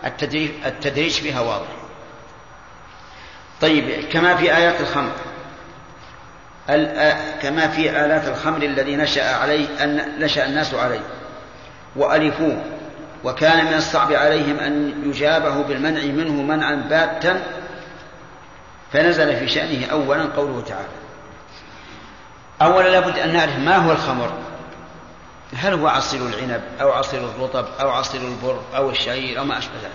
التدريج, التدريج فيها واضح. طيب كما في آيات الخمر. كما في آلات الخمر الذي نشأ عليه أن نشأ الناس عليه. وألفوه. وكان من الصعب عليهم أن يجابه بالمنع منه منعا باتا. فنزل في شأنه أولا قوله تعالى. أولا لابد أن نعرف ما هو الخمر. هل هو عصير العنب أو عصير الرطب أو عصير البر أو الشعير أو ما أشبه ذلك؟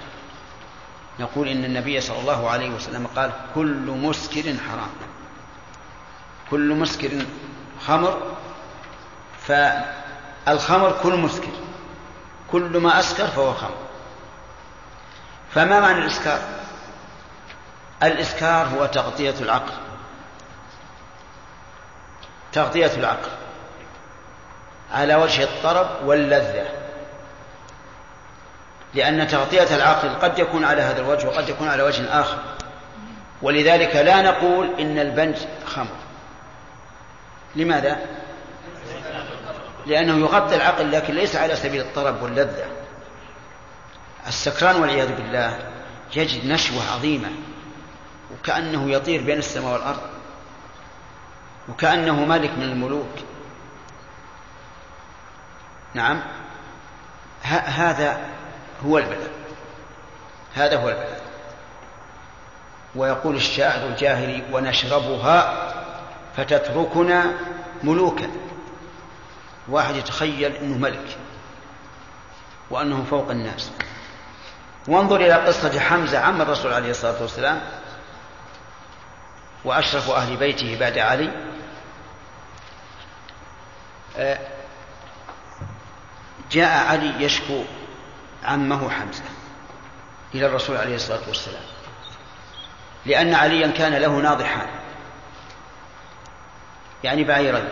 نقول إن النبي صلى الله عليه وسلم قال كل مسكر حرام. كل مسكر خمر فالخمر كل مسكر. كل ما أسكر فهو خمر. فما معنى الإسكار؟ الإسكار هو تغطية العقل. تغطية العقل. على وجه الطرب واللذة. لأن تغطية العقل قد يكون على هذا الوجه وقد يكون على وجه آخر. ولذلك لا نقول إن البنج خمر. لماذا؟ لأنه يغطي العقل لكن ليس على سبيل الطرب واللذة. السكران والعياذ بالله يجد نشوة عظيمة. وكأنه يطير بين السماء والأرض. وكأنه ملك من الملوك. نعم. هذا هو البلاء. هذا هو البلاء. ويقول الشاعر الجاهلي ونشربها فتتركنا ملوكا. واحد يتخيل إنه ملك وأنه فوق الناس. وانظر إلى قصة حمزة عم الرسول عليه الصلاة والسلام وأشرف أهل بيته بعد علي. آه، جاء علي يشكو عمه حمزة إلى الرسول عليه الصلاة والسلام. لأن عليا كان له ناضحان. يعني بعيرين.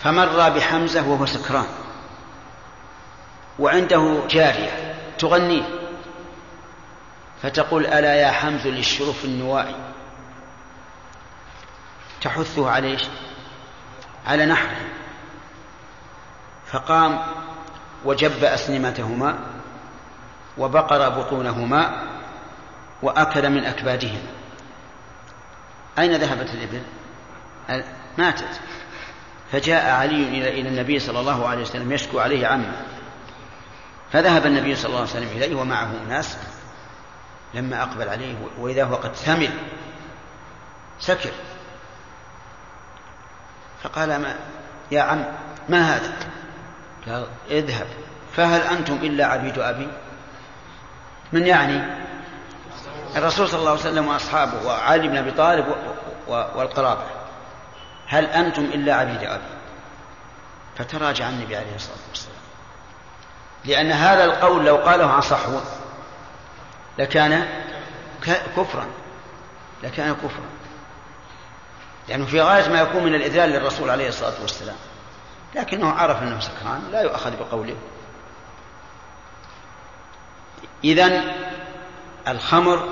فمر بحمزة وهو سكران. وعنده جارية تغنيه فتقول ألا يا حمز للشرف النوائي تحثه على إيش؟ على نحره. فقام وجب أسنمتهما وبقر بطونهما وأكل من أكبادهما. أين ذهبت الإبل؟ ماتت. فجاء علي إلى النبي صلى الله عليه وسلم يشكو عليه عمه. فذهب النبي صلى الله عليه وسلم إليه ومعه ناس لما أقبل عليه وإذا هو قد ثمل سكر. فقال ما يا عم ما هذا؟ قال اذهب. فهل أنتم إلا عبيد أبي؟ من يعني؟ الرسول صلى الله عليه وسلم وأصحابه وعلي بن أبي طالب والقرابة. هل أنتم إلا عبيد أبي؟ فتراجع النبي عليه الصلاة والسلام. لأن هذا القول لو قاله عن صحوة لكان كفرا. لكان كفرا. لأنه في غاية ما يكون من الإذلال للرسول عليه الصلاة والسلام. لكنه عرف أنه سكران لا يؤخذ بقوله. إذا الخمر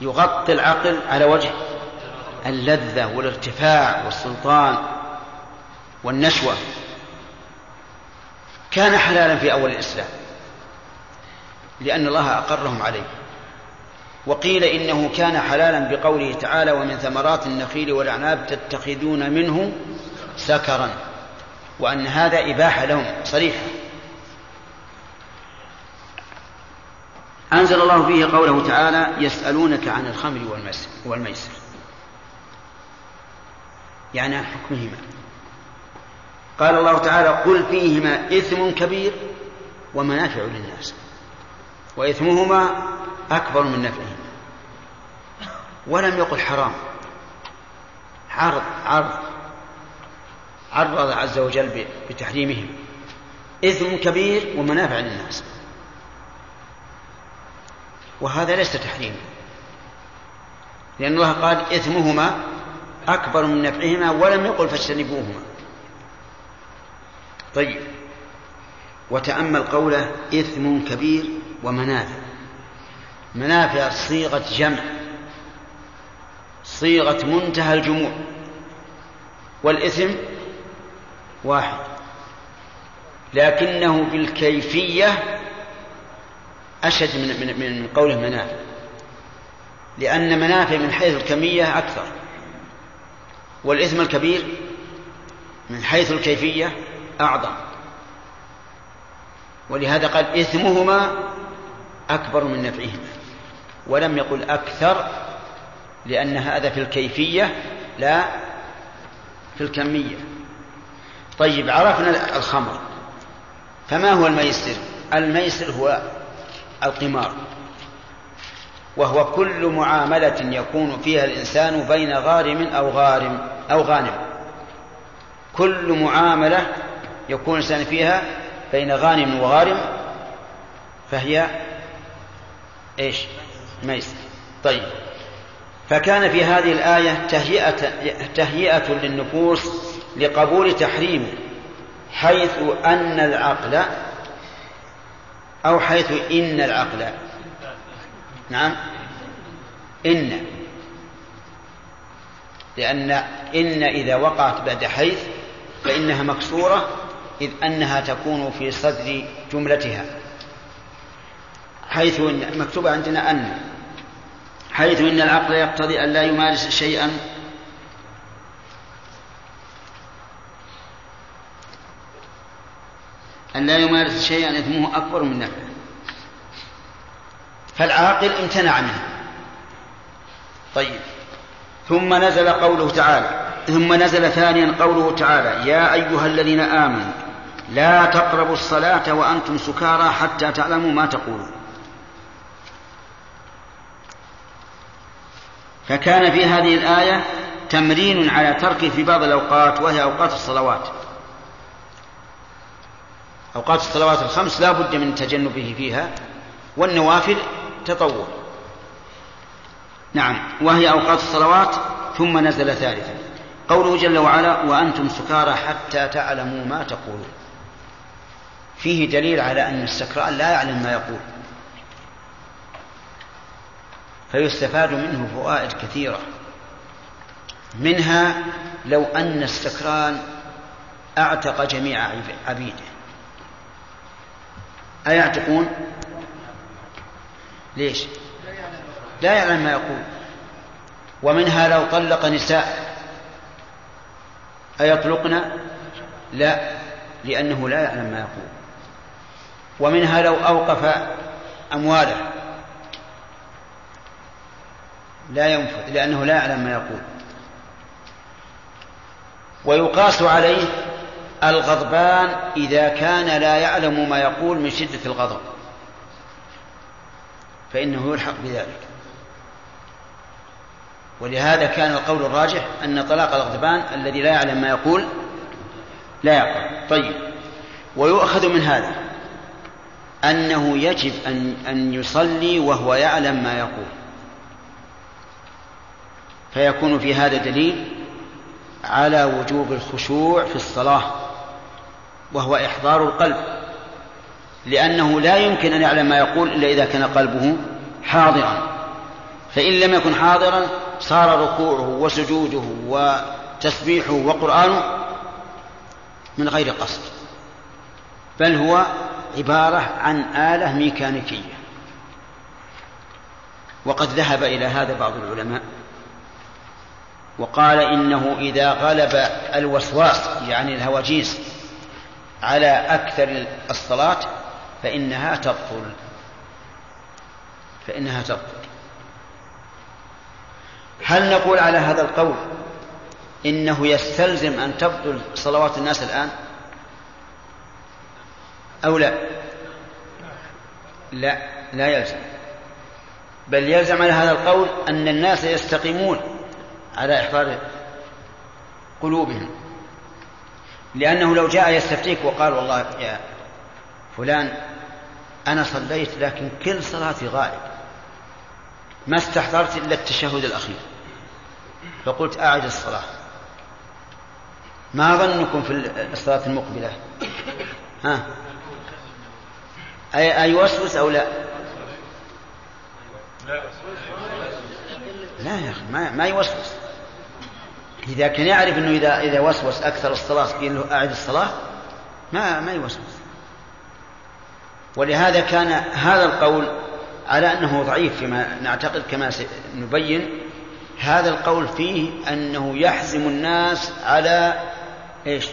يغطي العقل على وجه اللذة والارتفاع والسلطان والنشوة. كان حلالا في أول الإسلام لأن الله أقرهم عليه. وقيل إنه كان حلالا بقوله تعالى ومن ثمرات النخيل والأعناب تتخذون منه سكرا. وأن هذا إباحة لهم صريحة أنزل الله فيه قوله تعالى يسألونك عن الخمر والميسر. يعني عن حكمهما. قال الله تعالى قل فيهما إثم كبير ومنافع للناس وإثمهما أكبر من نفعهما. ولم يقل حرام عرض عرض. عرض عز وجل بتحريمهم. إثم كبير ومنافع للناس. وهذا ليس تحريما لأن الله قال إثمهما أكبر من نفعهما ولم يقل فاجتنبوهما. طيب. وتأمل قوله إثم كبير ومنافع. منافع صيغة جمع. صيغة منتهى الجموع. والإثم واحد. لكنه بالكيفية أشد من من من قوله منافع. لأن منافع من حيث الكمية أكثر. والإثم الكبير من حيث الكيفية أعظم. ولهذا قال إثمهما أكبر من نفعهما. ولم يقل أكثر لأن هذا في الكيفية لا في الكمية. طيب عرفنا الخمر. فما هو الميسر؟ الميسر هو القمار وهو كل معاملة يكون فيها الإنسان بين غارم أو غارم أو غانم. كل معاملة يكون الإنسان فيها بين غانم وغارم فهي إيش؟ ميسر. طيب فكان في هذه الآية تهيئة تهيئة للنفوس لقبول تحريمه حيث أن العقل أو حيث إن العقل. نعم. إن. لأن إن إذا وقعت بعد حيث فإنها مكسورة إذ أنها تكون في صدر جملتها. حيث إن مكتوبة عندنا أن. حيث إن العقل يقتضي أن لا يمارس شيئا أن لا يمارس شيئا إثمه أكبر من نفعه. فالعاقل امتنع منه. طيب. ثم نزل قوله تعالى ثم نزل ثانيا قوله تعالى يا أيها الذين آمنوا لا تقربوا الصلاة وأنتم سكارى حتى تعلموا ما تقولون. فكان في هذه الآية تمرين على تركه في بعض الأوقات وهي أوقات الصلوات. أوقات الصلوات الخمس لا بد من تجنبه فيها والنوافل تطوع. نعم وهي أوقات الصلوات ثم نزل ثالثا. قوله جل وعلا وأنتم سكارى حتى تعلموا ما تقولون. فيه دليل على أن السكران لا يعلم ما يقول. فيستفاد منه فوائد كثيرة. منها لو أن السكران أعتق جميع عبيده. أيعتقون ليش؟ لا يعلم ما يقول. ومنها لو طلق نساء. أيطلقن؟ لا لأنه لا يعلم ما يقول. ومنها لو أوقف أمواله. لا ينفذ لأنه لا يعلم ما يقول. ويقاس عليه الغضبان إذا كان لا يعلم ما يقول من شدة الغضب. فإنه يلحق بذلك. ولهذا كان القول الراجح أن طلاق الغضبان الذي لا يعلم ما يقول لا يعقل طيب. ويؤخذ من هذا أنه يجب أن أن يصلي وهو يعلم ما يقول. فيكون في هذا دليل على وجوب الخشوع في الصلاة. وهو إحضار القلب. لأنه لا يمكن أن يعلم ما يقول إلا إذا كان قلبه حاضرا. فإن لم يكن حاضرا صار ركوعه وسجوده وتسبيحه وقرآنه من غير قصد. بل هو عبارة عن آلة ميكانيكية. وقد ذهب إلى هذا بعض العلماء وقال إنه إذا غلب الوسواس يعني الهواجيس على أكثر الصلاة فإنها تبطل. فإنها تبطل. هل نقول على هذا القول إنه يستلزم أن تبطل صلوات الناس الآن؟ أو لا؟ لا لا يلزم. بل يلزم على هذا القول أن الناس يستقيمون على إحضار قلوبهم. لأنه لو جاء يستفتيك وقال والله يا فلان أنا صليت لكن كل صلاتي غائب. ما استحضرت إلا التشهد الأخير. فقلت أعد الصلاة. ما ظنكم في الصلاة المقبلة؟ ها؟ أي أيوسوس أو لا؟ لا يا أخي ما, ما يوسوس إذا كان يعرف أنه إذا إذا وسوس أكثر الصلاة قيل له أعد الصلاة ما ما يوسوس. ولهذا كان هذا القول على أنه ضعيف فيما نعتقد كما نبين هذا القول فيه أنه يحزم الناس على إيش؟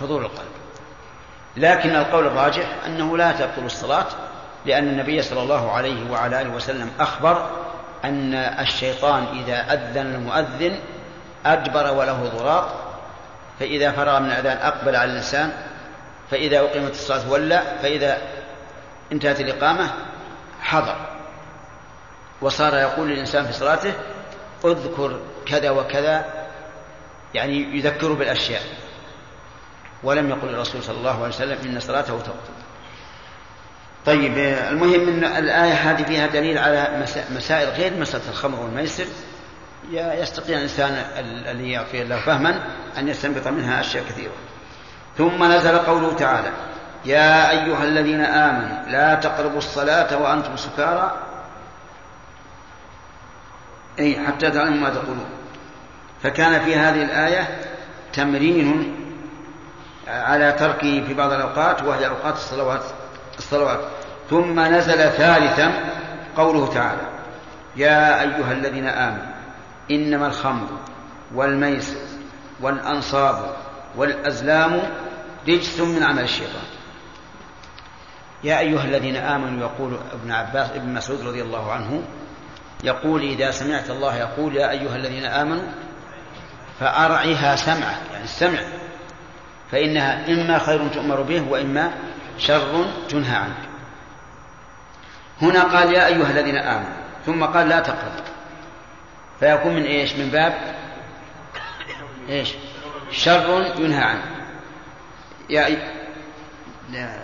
حضور القلب. لكن القول الراجح أنه لا تبطل الصلاة لأن النبي صلى الله عليه وعلى آله وسلم أخبر أن الشيطان إذا أذن المؤذن أدبر وله ضراط فإذا فرغ من الأذان أقبل على الإنسان فإذا أقيمت الصلاة ولى فإذا انتهت الإقامة حضر. وصار يقول للإنسان في صلاته اذكر كذا وكذا يعني يذكره بالأشياء. ولم يقل الرسول صلى الله عليه وسلم إن صلاته تبطل طيب المهم أن الآية هذه فيها دليل على مسائل غير مسألة الخمر والميسر. يستطيع الإنسان الذي يعطي الله فهما أن يستنبط منها أشياء كثيرة. ثم نزل قوله تعالى يا أيها الذين آمنوا لا تقربوا الصلاة وأنتم سكارى. أي حتى تعلموا ما تقولون. فكان في هذه الآية تمرين على تركه في بعض الأوقات وهي أوقات الصلوات الصلوات. ثم نزل ثالثا قوله تعالى يا أيها الذين آمنوا إنما الخمر والميسر والأنصاب والأزلام رجس من عمل الشيطان. يا أيها الذين آمنوا يقول ابن عباس ابن مسعود رضي الله عنه يقول إذا سمعت الله يقول يا أيها الذين آمنوا فأرعها سمعك يعني السمع. فإنها إما خير تؤمر به وإما شر تنهى عنه. هنا قال يا أيها الذين آمنوا. ثم قال لا تقربوا فيكون من إيش؟ من باب إيش؟ شر ينهى عنه. يا. لا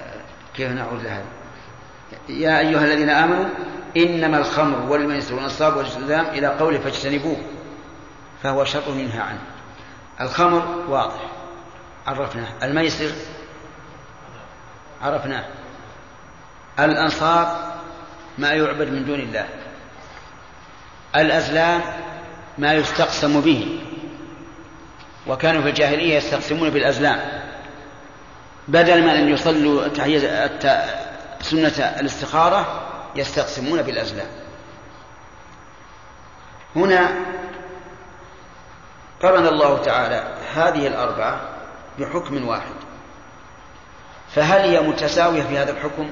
كيف نعود لهذا؟ يا أيها الذين آمنوا إنما الخمر والميسر والأنصاب والإسلام إلى قوله فاجتنبوه فهو شر ينهى عنه. الخمر واضح. عرفناه. الميسر عرفناه. الأنصار ما يعبد من دون الله. الأزلام ما يستقسم به وكانوا في الجاهلية يستقسمون بالأزلام. بدل ما أن يصلوا تحية سنة الاستخارة يستقسمون بالأزلام. هنا قرن الله تعالى هذه الأربعة بحكم واحد. فهل هي متساوية في هذا الحكم؟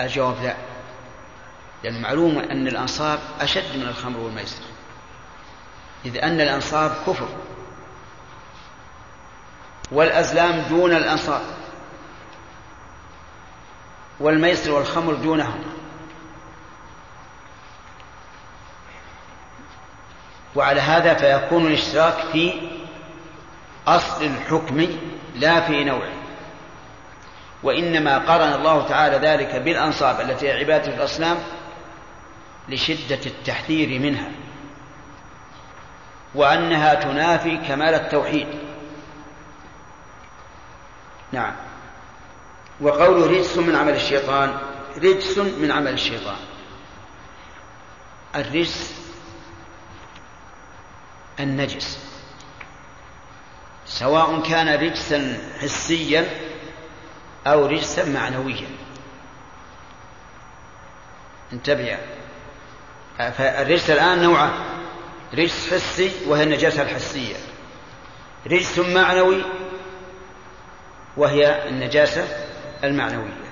الجواب لا. لأن معلوم أن الأنصاب أشد من الخمر والميسر. إذ أن الأنصاب كفر. والأزلام دون الأنصاب. والميسر والخمر دونهم. وعلى هذا فيكون الاشتراك في أصل الحكم لا في نوعه وإنما قرن الله تعالى ذلك بالأنصاب التي هي عبادة الأصنام لشدة التحذير منها وأنها تنافي كمال التوحيد. نعم. وقوله رجس من عمل الشيطان رجس من عمل الشيطان. الرجس النجس. سواء كان رجسا حسيا أو رجسا معنويا. انتبه فالرجس الآن نوعان رجس حسي وهي النجاسة الحسية. رجس معنوي وهي النجاسة المعنوية.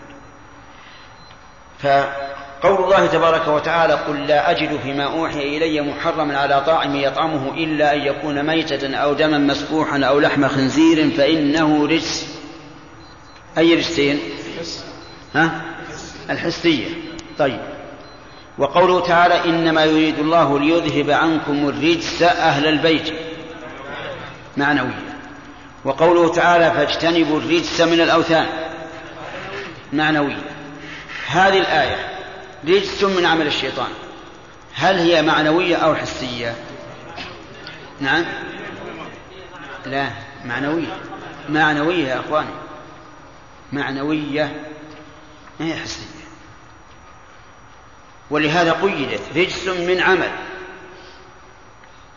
فقول الله تبارك وتعالى قل لا أجد فيما أوحي إلي محرما على طاعم يطعمه إلا أن يكون ميتة أو دما مسفوحا أو لحم خنزير فإنه رجس. أي رجسين؟ ها؟ الحسية. طيب. وقوله تعالى إنما يريد الله ليذهب عنكم الرجس أهل البيت. معنوية وقوله تعالى فاجتنبوا الرجس من الأوثان. معنوية هذه الآية رجس من عمل الشيطان. هل هي معنوية أو حسية؟ نعم. لا معنوية. معنوية يا أخواني. معنوية. ما هي حسية؟ ولهذا قيدت رجس من عمل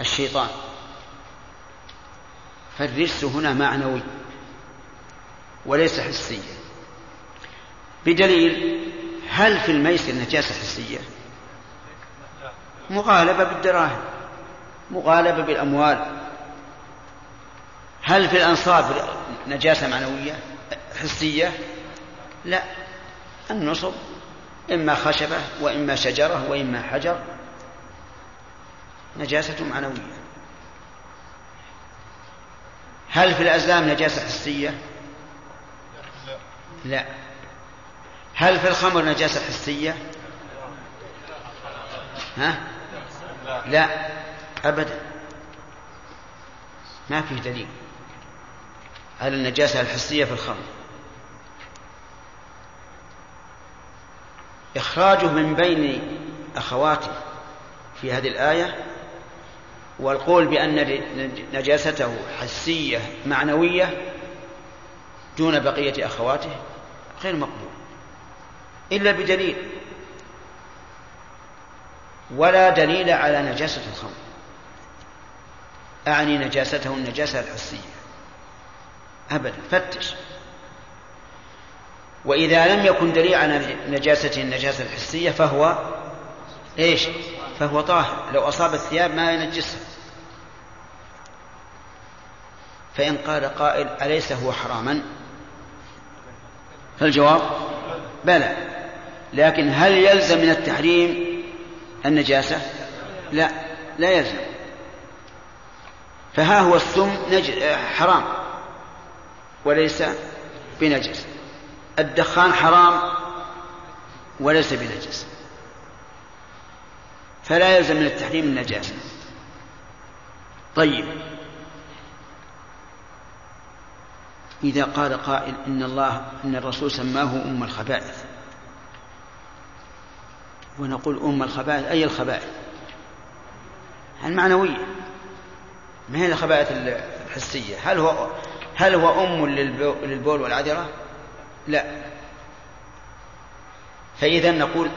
الشيطان. فالرجس هنا معنوي وليس حسيا. بدليل هل في الميسر نجاسة حسية؟ مغالبة بالدراهم مغالبة بالأموال. هل في الأنصاب نجاسة معنوية حسية؟ لا النصب إما خشبة وإما شجرة وإما حجر نجاسة معنوية. هل في الأزلام نجاسة حسية؟ لا. هل في الخمر نجاسة حسية؟ ها؟ لا. أبدا. ما فيه دليل. على النجاسة الحسية في الخمر؟ إخراجه من بين أخواته في هذه الآية والقول بأن نجاسته حسية معنوية دون بقية أخواته غير مقبول إلا بدليل ولا دليل على نجاسة الخمر. أعني نجاسته النجاسة الحسية. أبدا فتش. وإذا لم يكن دليل على نجاسته النجاسة الحسية فهو إيش؟ فهو طاهر. لو أصاب الثياب ما ينجسها فإن قال قائل أليس هو حراما؟ فالجواب بلى. لكن هل يلزم من التحريم النجاسة؟ لا لا يلزم. فها هو السم نج... حرام. وليس بنجس. الدخان حرام وليس بنجس. فلا يلزم من التحريم النجاسة. طيب. إذا قال قائل إن الله إن الرسول سماه أم الخبائث. ونقول أم الخبائث أي الخبائث؟ المعنوية ما هي الخبائث الحسية؟ هل هو هل هو أم للبول والعذرة؟ لا. فإذا نقول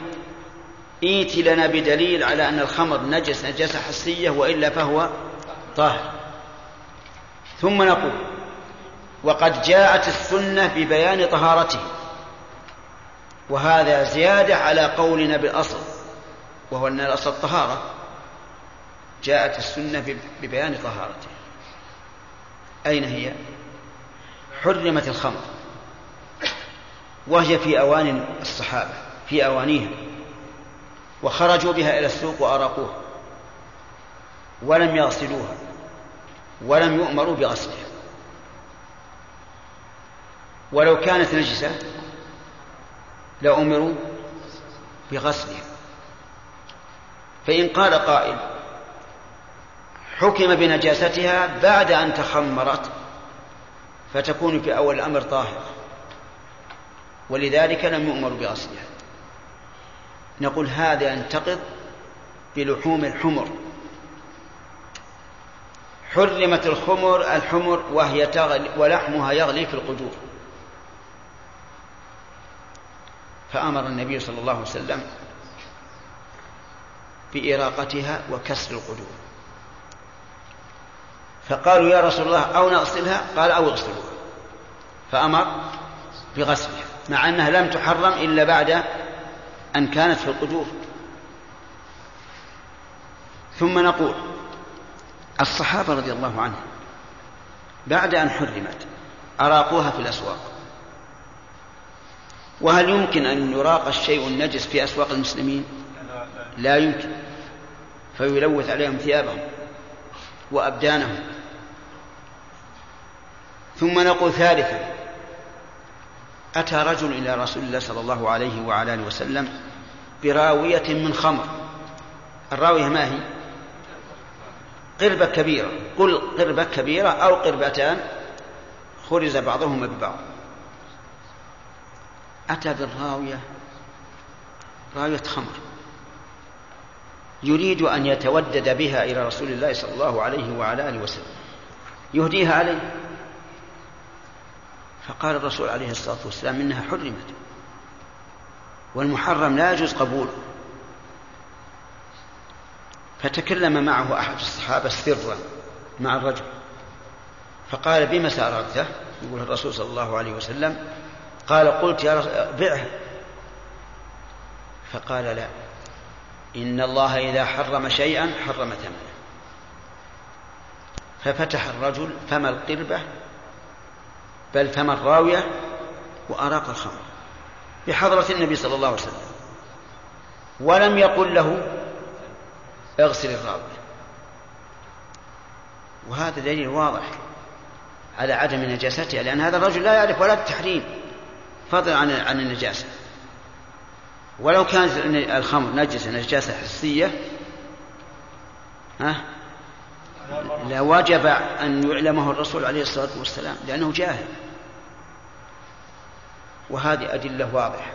ائت لنا بدليل على أن الخمر نجس نجاسة حسية وإلا فهو طاهر. ثم نقول وقد جاءت السنة ببيان طهارته. وهذا زيادة على قولنا بالأصل وهو أن الأصل الطهارة جاءت السنة ببيان طهارته. أين هي؟ حرمت الخمر. وهي في أوان الصحابة في أوانيها. وخرجوا بها إلى السوق وأراقوها. ولم يغسلوها. ولم يؤمروا بغسلها. ولو كانت نجسة لأمروا بغسلها. فإن قال قائل حكم بنجاستها بعد أن تخمرت فتكون في أول الأمر طاهرة. ولذلك لم يؤمر بغسلها نقول هذا ينتقض بلحوم الحمر. حرمت الخمر الحمر وهي تغلي ولحمها يغلي في القدور. فأمر النبي صلى الله عليه وسلم بإراقتها وكسر القدور. فقالوا يا رسول الله أو نغسلها؟ قال أو اغسلوها. فأمر بغسلها. مع أنها لم تحرم إلا بعد أن كانت في القدور. ثم نقول الصحابة رضي الله عنهم بعد أن حرمت أراقوها في الأسواق. وهل يمكن أن يراق الشيء النجس في أسواق المسلمين؟ لا يمكن. فيلوث عليهم ثيابهم وأبدانهم. ثم نقول ثالثا أتى رجل إلى رسول الله صلى الله عليه وعلى آله وسلم براوية من خمر. الراوية ما هي؟ قربة كبيرة. قل قربة كبيرة أو قربتان. خرز بعضهما ببعض أتى بالراوية راوية خمر. يريد أن يتودد بها إلى رسول الله صلى الله عليه وعلى آله وسلم. يهديها عليه. فقال الرسول عليه الصلاة والسلام إنها حرمت والمحرم لا يجوز قبوله. فتكلم معه أحد الصحابة سرا مع الرجل فقال بما سأردته يقول الرسول صلى الله عليه وسلم قال قلت يا رسول بعه فقال لا إن الله إذا حرم شيئا حرم ثمنه. ففتح الرجل فم القربة؟ بل فم الراوية وأراق الخمر بحضرة النبي صلى الله عليه وسلم. ولم يقل له اغسل الراوية. وهذا دليل واضح على عدم نجاستها لأن هذا الرجل لا يعرف ولا التحريم فضلا عن عن النجاسة. ولو كانت الخمر نجسة نجاسة حسية ها لوجب أن يعلمه الرسول عليه الصلاة والسلام لأنه جاهل. وهذه أدلة واضحة.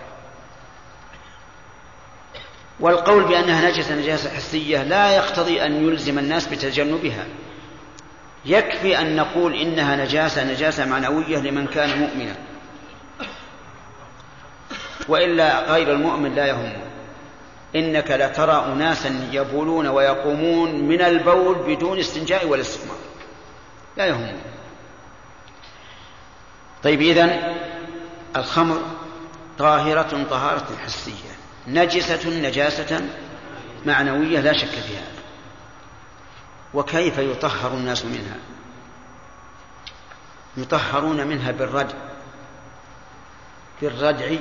والقول بأنها نجسة نجاسة حسية لا يقتضي أن يلزم الناس بتجنبها. يكفي أن نقول إنها نجاسة نجاسة معنوية لمن كان مؤمنا. وإلا غير المؤمن لا يهمه. إنك لترى أناسا يبولون ويقومون من البول بدون استنجاء ولا استثمار لا يهمون طيب إذن الخمر طاهرة طهارة حسية نجسة نجاسة معنوية لا شك في هذا وكيف يطهر الناس منها؟ يطهرون منها بالردع. بالردع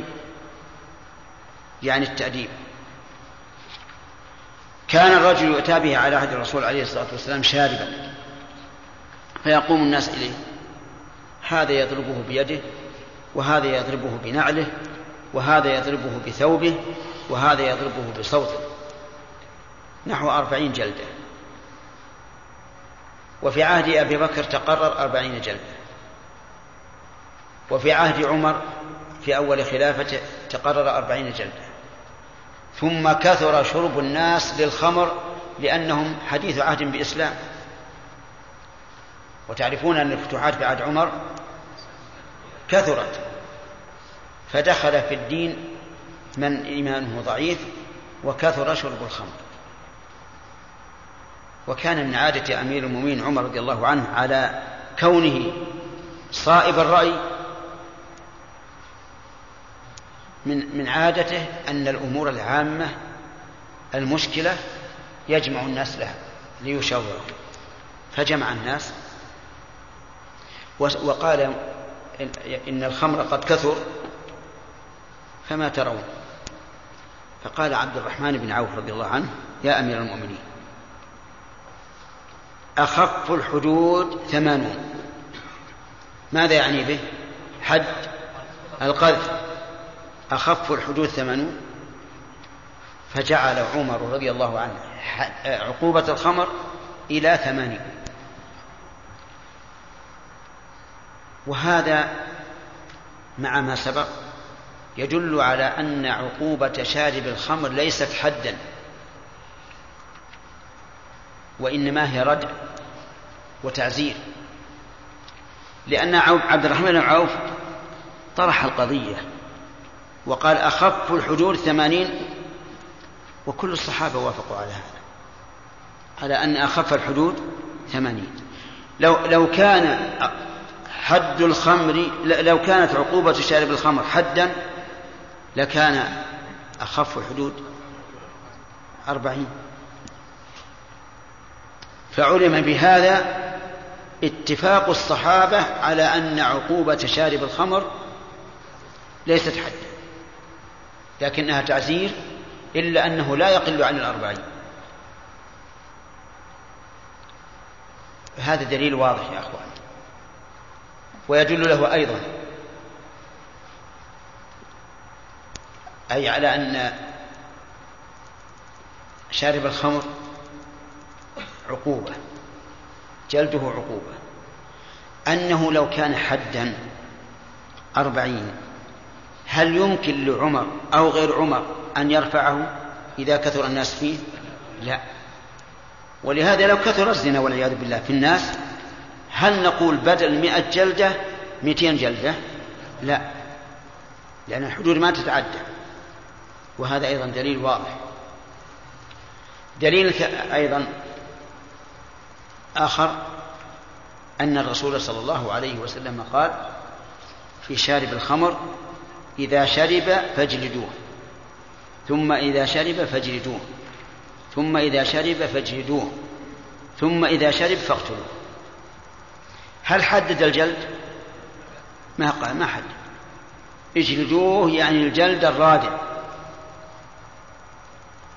يعني التأديب. كان الرجل يؤتى به على عهد الرسول عليه الصلاة والسلام شاربا. فيقوم الناس إليه. هذا يضربه بيده وهذا يضربه بنعله وهذا يضربه بثوبه وهذا يضربه بصوته. نحو أربعين جلدة. وفي عهد أبي بكر تقرر أربعين جلدة. وفي عهد عمر في أول خلافته تقرر أربعين جلدة. ثم كثر شرب الناس للخمر لأنهم حديث عهد بإسلام. وتعرفون أن الفتوحات بعد عمر كثرت فدخل في الدين من إيمانه ضعيف وكثر شرب الخمر. وكان من عادة أمير المؤمنين عمر رضي الله عنه على كونه صائب الرأي من من عادته أن الأمور العامة المشكلة يجمع الناس لها ليشاوروا. فجمع الناس. وقال إن الخمر قد كثر فما ترون. فقال عبد الرحمن بن عوف رضي الله عنه يا أمير المؤمنين أخف الحدود ثمانون. ماذا يعني به؟ حد القذف. أخف الحدود ثمانون فجعل عمر رضي الله عنه عقوبة الخمر إلى ثمانين وهذا مع ما سبق يدل على أن عقوبة شارب الخمر ليست حدا وإنما هي ردع وتعزير لأن عبد الرحمن بن عوف طرح القضية وقال أخف الحدود ثمانين وكل الصحابة وافقوا على هذا على أن أخف الحدود ثمانين. لو لو كان حد الخمر لو كانت عقوبة شارب الخمر حدا لكان أخف الحدود أربعين. فعلم بهذا اتفاق الصحابة على أن عقوبة شارب الخمر ليست حدا. لكنها تعزير إلا أنه لا يقل عن الأربعين. هذا دليل واضح يا أخوان. ويدل له أيضا. أي على أن شارب الخمر عقوبة جلده عقوبة. أنه لو كان حدا أربعين هل يمكن لعمر أو غير عمر أن يرفعه إذا كثر الناس فيه؟ لا. ولهذا لو كثر الزنا والعياذ بالله في الناس هل نقول بدل مئة جلدة مئتين جلدة؟ لا. لأن الحدود ما تتعدى. وهذا أيضا دليل واضح. دليل أيضا آخر أن الرسول صلى الله عليه وسلم قال في شارب الخمر إذا شرب فاجلدوه. ثم إذا شرب فاجلدوه. ثم إذا شرب فاجلدوه. ثم إذا شرب فاقتلوه. هل حدد الجلد؟ ما قال ما حدد. اجلدوه يعني الجلد الرادع.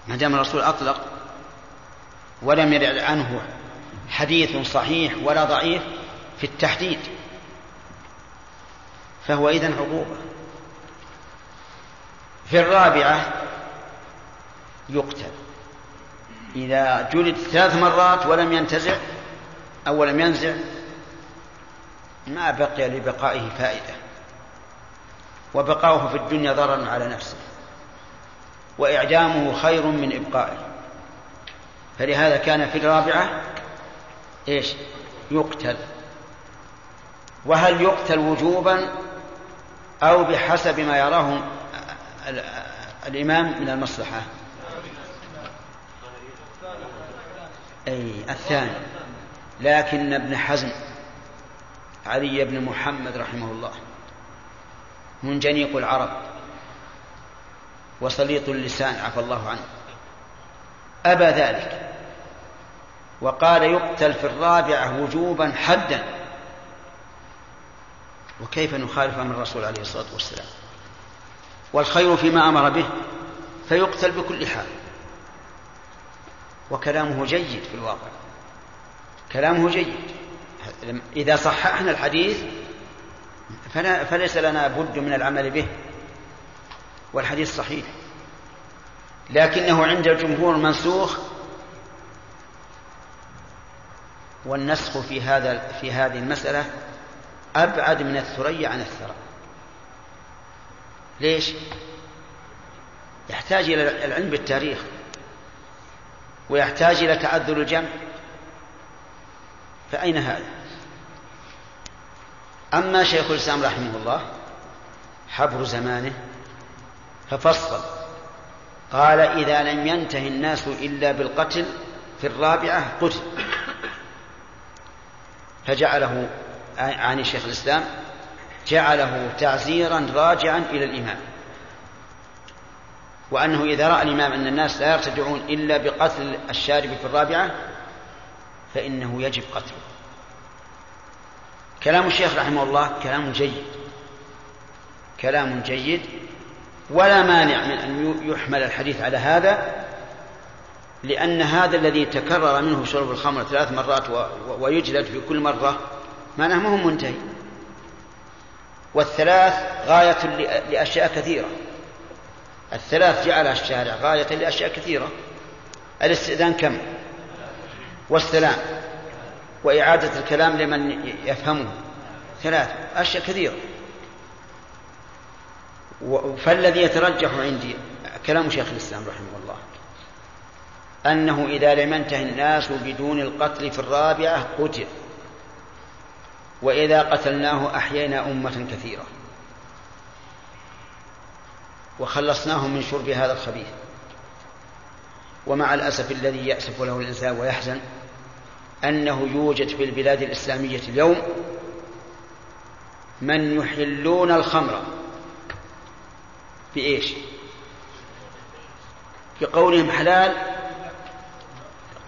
ما دام الرسول أطلق ولم يرد عنه حديث صحيح ولا ضعيف في التحديد فهو إذن عقوبة. في الرابعة يقتل. إذا جلد ثلاث مرات ولم ينتزع أو لم ينزع ما بقي لبقائه فائدة. وبقاؤه في الدنيا ضرر على نفسه. وإعدامه خير من إبقائه. فلهذا كان في الرابعة إيش؟ يقتل. وهل يقتل وجوبا أو بحسب ما يراه الإمام من المصلحة. أي الثاني. لكن ابن حزم علي بن محمد رحمه الله منجنيق العرب وسليط اللسان عفى الله عنه. أبى ذلك. وقال يقتل في الرابعة وجوبا حدا. وكيف نخالف أمر الرسول عليه الصلاة والسلام؟ والخير فيما أمر به فيقتل بكل حال. وكلامه جيد في الواقع. كلامه جيد. إذا صححنا الحديث فليس لنا بد من العمل به. والحديث صحيح. لكنه عند الجمهور منسوخ. والنسخ في هذا في هذه المسألة أبعد من الثريا عن الثرى ليش؟ يحتاج إلى العلم بالتاريخ ويحتاج إلى تعذر الجمع فأين هذا؟ أما شيخ الإسلام رحمه الله حبر زمانه ففصل قال إذا لم ينتهي الناس إلا بالقتل في الرابعة قتل فجعله عن شيخ الإسلام جعله تعزيرا راجعا إلى الإمام. وأنه إذا رأى الإمام أن الناس لا يرتدعون إلا بقتل الشارب في الرابعة فإنه يجب قتله. كلام الشيخ رحمه الله كلام جيد. كلام جيد. ولا مانع من أن يحمل الحديث على هذا لأن هذا الذي تكرر منه شرب الخمر ثلاث مرات ويجلد في كل مرة معناه ما هو منتهي. والثلاث غاية لأشياء كثيرة. الثلاث جعلها الشارع غاية لأشياء كثيرة. الاستئذان كم؟ والسلام. وإعادة الكلام لمن يفهمه. ثلاث أشياء كثيرة. فالذي يترجح عندي كلام شيخ الإسلام رحمه الله. أنه إذا لم ينتهي الناس بدون القتل في الرابعة قتل. وإذا قتلناه أحيينا أمة كثيرة وخلصناهم من شرب هذا الخبيث ومع الأسف الذي يأسف له الإنسان ويحزن أنه يوجد في البلاد الإسلامية اليوم من يحلون الخمر بإيش؟ بقولهم حلال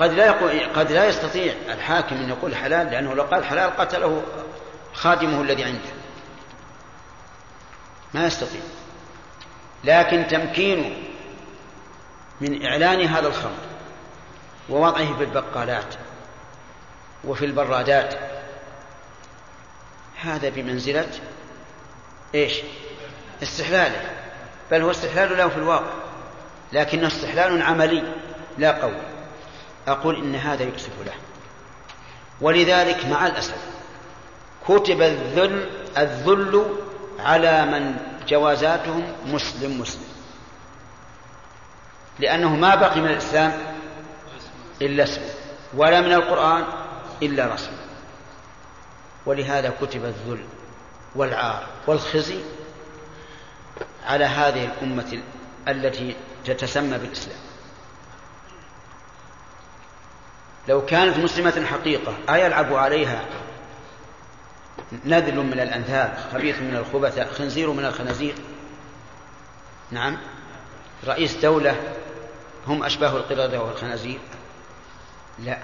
قد لا يقول قد لا يستطيع الحاكم أن يقول حلال لأنه لو قال حلال قتله خادمه الذي عنده. ما يستطيع. لكن تمكينه من إعلان هذا الخمر ووضعه في البقالات وفي البرادات هذا بمنزلة إيش؟ استحلاله. بل هو استحلال له في الواقع لكنه استحلال عملي لا قول. أقول إن هذا يؤسف له. ولذلك مع الأسف كتب الذل الذل على من جوازاتهم مسلم مسلم. لأنه ما بقي من الإسلام إلا اسمه ولا من القرآن إلا رسمه. ولهذا كتب الذل والعار والخزي على هذه الأمة التي تتسمى بالإسلام. لو كانت مسلمة حقيقة أيلعب عليها نذل من الأنذال خبيث من الخبثاء خنزير من الخنازير نعم. رئيس دولة هم أشباه القردة والخنازير. لا.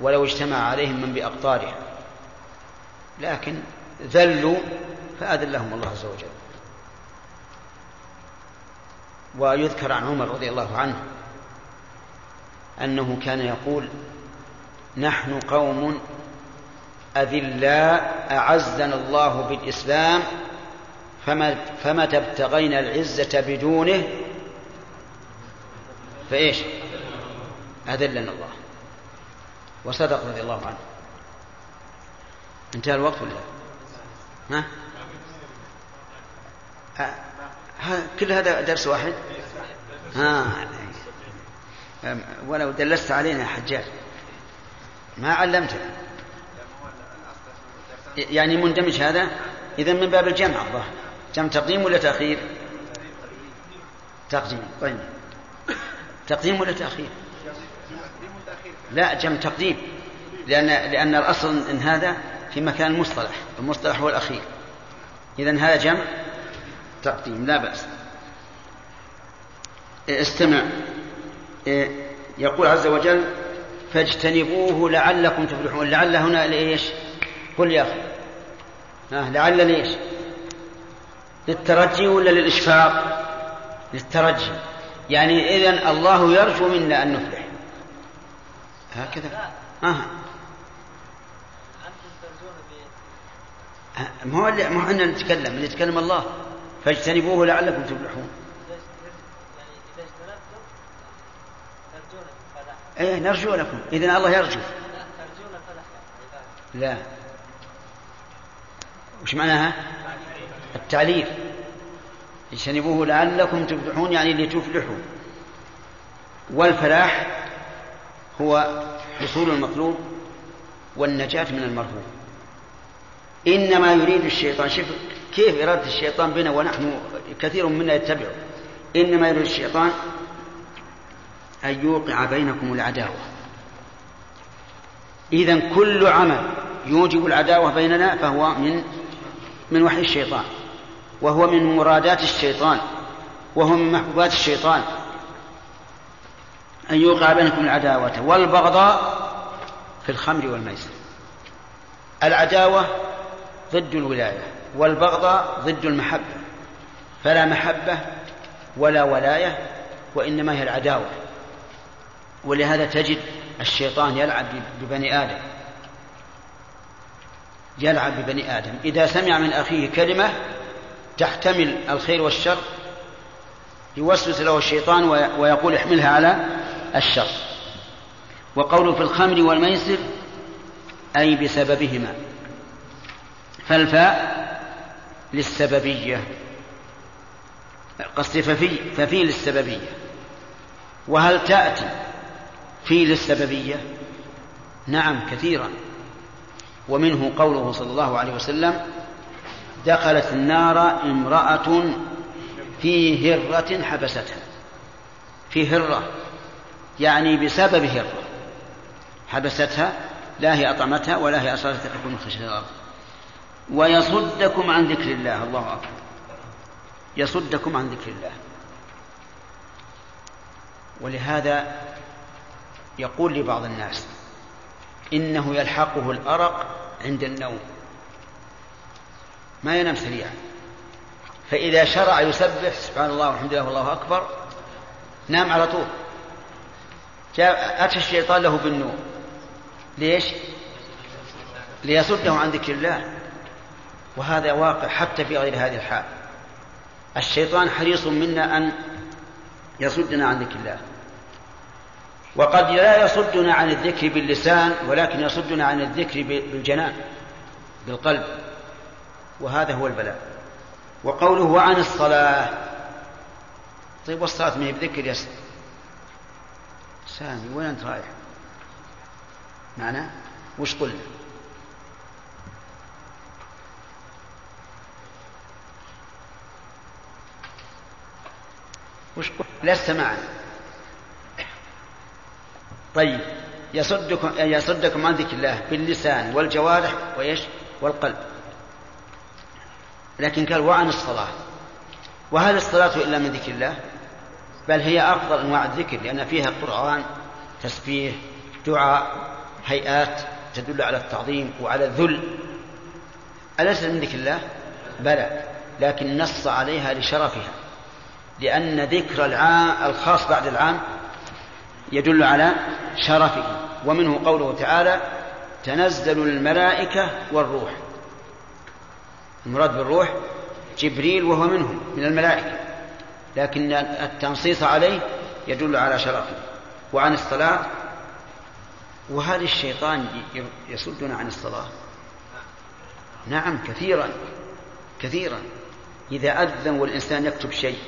ولو اجتمع عليهم من بأقطارها. لكن ذلوا فأذلهم الله عز وجل. ويذكر عن عمر رضي الله عنه أنه كان يقول نحن قوم أذلاء أعزنا الله بالإسلام فما فمتى ابتغينا العزة بدونه؟ فإيش؟ أذلنا الله. وصدق رضي الله عنه. انتهى الوقت ولا؟ ها؟ كل هذا درس واحد؟ ها ولو دلست علينا يا حجاج. ما علمتنا يعني مندمج هذا؟ إذا من باب الجمع الظاهر جمع تقديم ولا تأخير؟ تقديم. طيب. تقديم ولا تأخير؟ لا جمع تقديم. لأن لأن الأصل إن هذا في مكان المصطلح. المصطلح هو الأخير. إذا هذا جمع تقديم لا بأس. استمع. يقول عز وجل فاجتنبوه لعلكم تفلحون. لعل هنا لإيش؟ قل يا أخي. آه لعل ليش؟ للترجي ولا للإشفاق؟ للترجي. يعني إذن الله يرجو منا أن نفلح. هكذا. آه. ما هو ما أننا نتكلم. يتكلم الله. فاجتنبوه لعلكم تفلحون. إيه نرجو لكم. اذا الله يرجو. لا. وش معناها؟ التعليل. اجتنبوه لعلكم تفلحون يعني لتفلحوا. والفلاح هو حصول المطلوب والنجاة من المرهوب. إنما يريد الشيطان شوف كيف إرادة الشيطان بنا ونحن كثير منا يتبعه. إنما يريد الشيطان أن يوقع بينكم العداوة. إذا كل عمل يوجب العداوة بيننا فهو من من وحي الشيطان وهو من مرادات الشيطان وهو من محبوبات الشيطان. أن يوقع بينكم العداوة والبغضاء في الخمر والميسر. العداوة ضد الولاية والبغضاء ضد المحبة. فلا محبة ولا ولاية وإنما هي العداوة. ولهذا تجد الشيطان يلعب ببني آدم. يلعب ببني آدم. إذا سمع من أخيه كلمة تحتمل الخير والشر يوسوس له الشيطان ويقول احملها على الشر. وقوله في الخمر والميسر أي بسببهما. فالفاء للسببية. قصدي ففي ففي للسببية. وهل تأتي في للسببية نعم كثيرا. ومنه قوله صلى الله عليه وسلم دخلت النار امرأة في هرة حبستها. في هرة يعني بسبب هرة. حبستها لا هي أطعمتها ولا هي أصابتها تكون خشية الأرض. ويصدكم عن ذكر الله الله أكبر. يصدكم عن ذكر الله. ولهذا يقول لبعض الناس إنه يلحقه الأرق عند النوم. ما ينام سريعا. فإذا شرع يسبح سبحان الله والحمد لله والله أكبر نام على طول. جاء أتى الشيطان له بالنوم. ليش؟ ليصده عن ذكر الله. وهذا واقع حتى في غير هذه الحال. الشيطان حريص منا أن يصدنا عن ذكر الله. وقد لا يصدنا عن الذكر باللسان ولكن يصدنا عن الذكر بالجنان بالقلب. وهذا هو البلاء. وقوله وعن الصلاة. طيب والصلاة ما هي بذكر يا سامي وين أنت رايح؟ معنا؟ وش قلنا؟ وش قلنا؟ لست معنا. طيب يصدكم يصدكم عن ذكر الله باللسان والجوارح وإيش؟ والقلب. لكن قال وعن الصلاة. وهل الصلاة إلا من ذكر الله؟ بل هي أفضل أنواع الذكر لأن فيها قرآن تسبيح دعاء هيئات تدل على التعظيم وعلى الذل أليس من ذكر الله؟ بلى لكن نص عليها لشرفها لأن ذكر العام الخاص بعد العام يدل على شرفه. ومنه قوله تعالى تنزل الملائكة والروح. المراد بالروح جبريل وهو منهم من الملائكة. لكن التنصيص عليه يدل على شرفه. وعن الصلاة وهل الشيطان يصدنا عن الصلاة. نعم كثيرا كثيرا. إذا أذن والإنسان يكتب شيء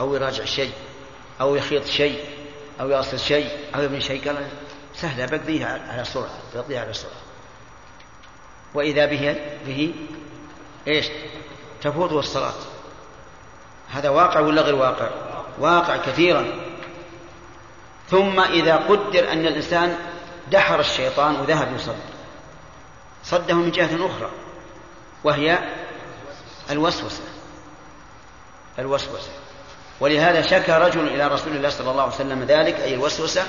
أو يراجع شيء أو يخيط شيء أو يصل شيء أو يبني شيء قال سهلة بقضيها على سرعة بقضيها على سرعة وإذا به به إيش؟ تفوته الصلاة هذا واقع ولا غير واقع؟ واقع كثيرا. ثم إذا قدر أن الإنسان دحر الشيطان وذهب يصلي. صده من جهة أخرى وهي الوسوسة. الوسوسة. ولهذا شكى رجل إلى رسول الله صلى الله عليه وسلم ذلك أي الوسوسة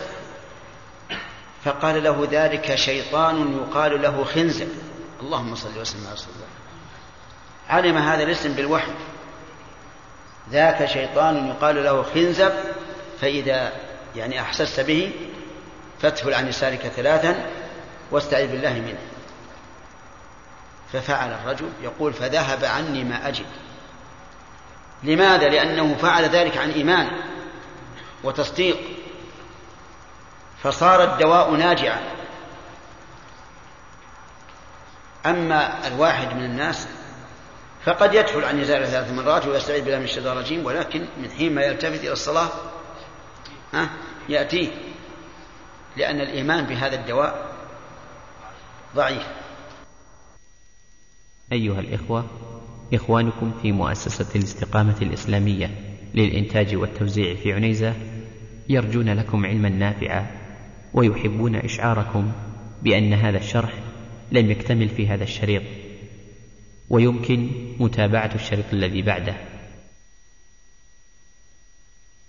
فقال له ذلك شيطان يقال له خنزب اللهم صل وسلم على رسول الله. علم هذا الاسم بالوحي. ذاك شيطان يقال له خنزب فإذا يعني أحسست به فادفل عن يسارك ثلاثا واستعذ بالله منه. ففعل الرجل يقول فذهب عني ما أجد. لماذا؟ لأنه فعل ذلك عن إيمان وتصديق. فصار الدواء ناجعا. أما الواحد من الناس فقد يدخل عن يزال ثلاث مرات ويستعيذ بالله من الشيطان الرجيم ولكن من حين ما يلتفت إلى الصلاة ها يأتيه. لأن الإيمان بهذا الدواء ضعيف. أيها الإخوة إخوانكم في مؤسسة الاستقامة الإسلامية للإنتاج والتوزيع في عنيزة يرجون لكم علما نافعا ويحبون إشعاركم بأن هذا الشرح لم يكتمل في هذا الشريط. ويمكن متابعة الشريط الذي بعده.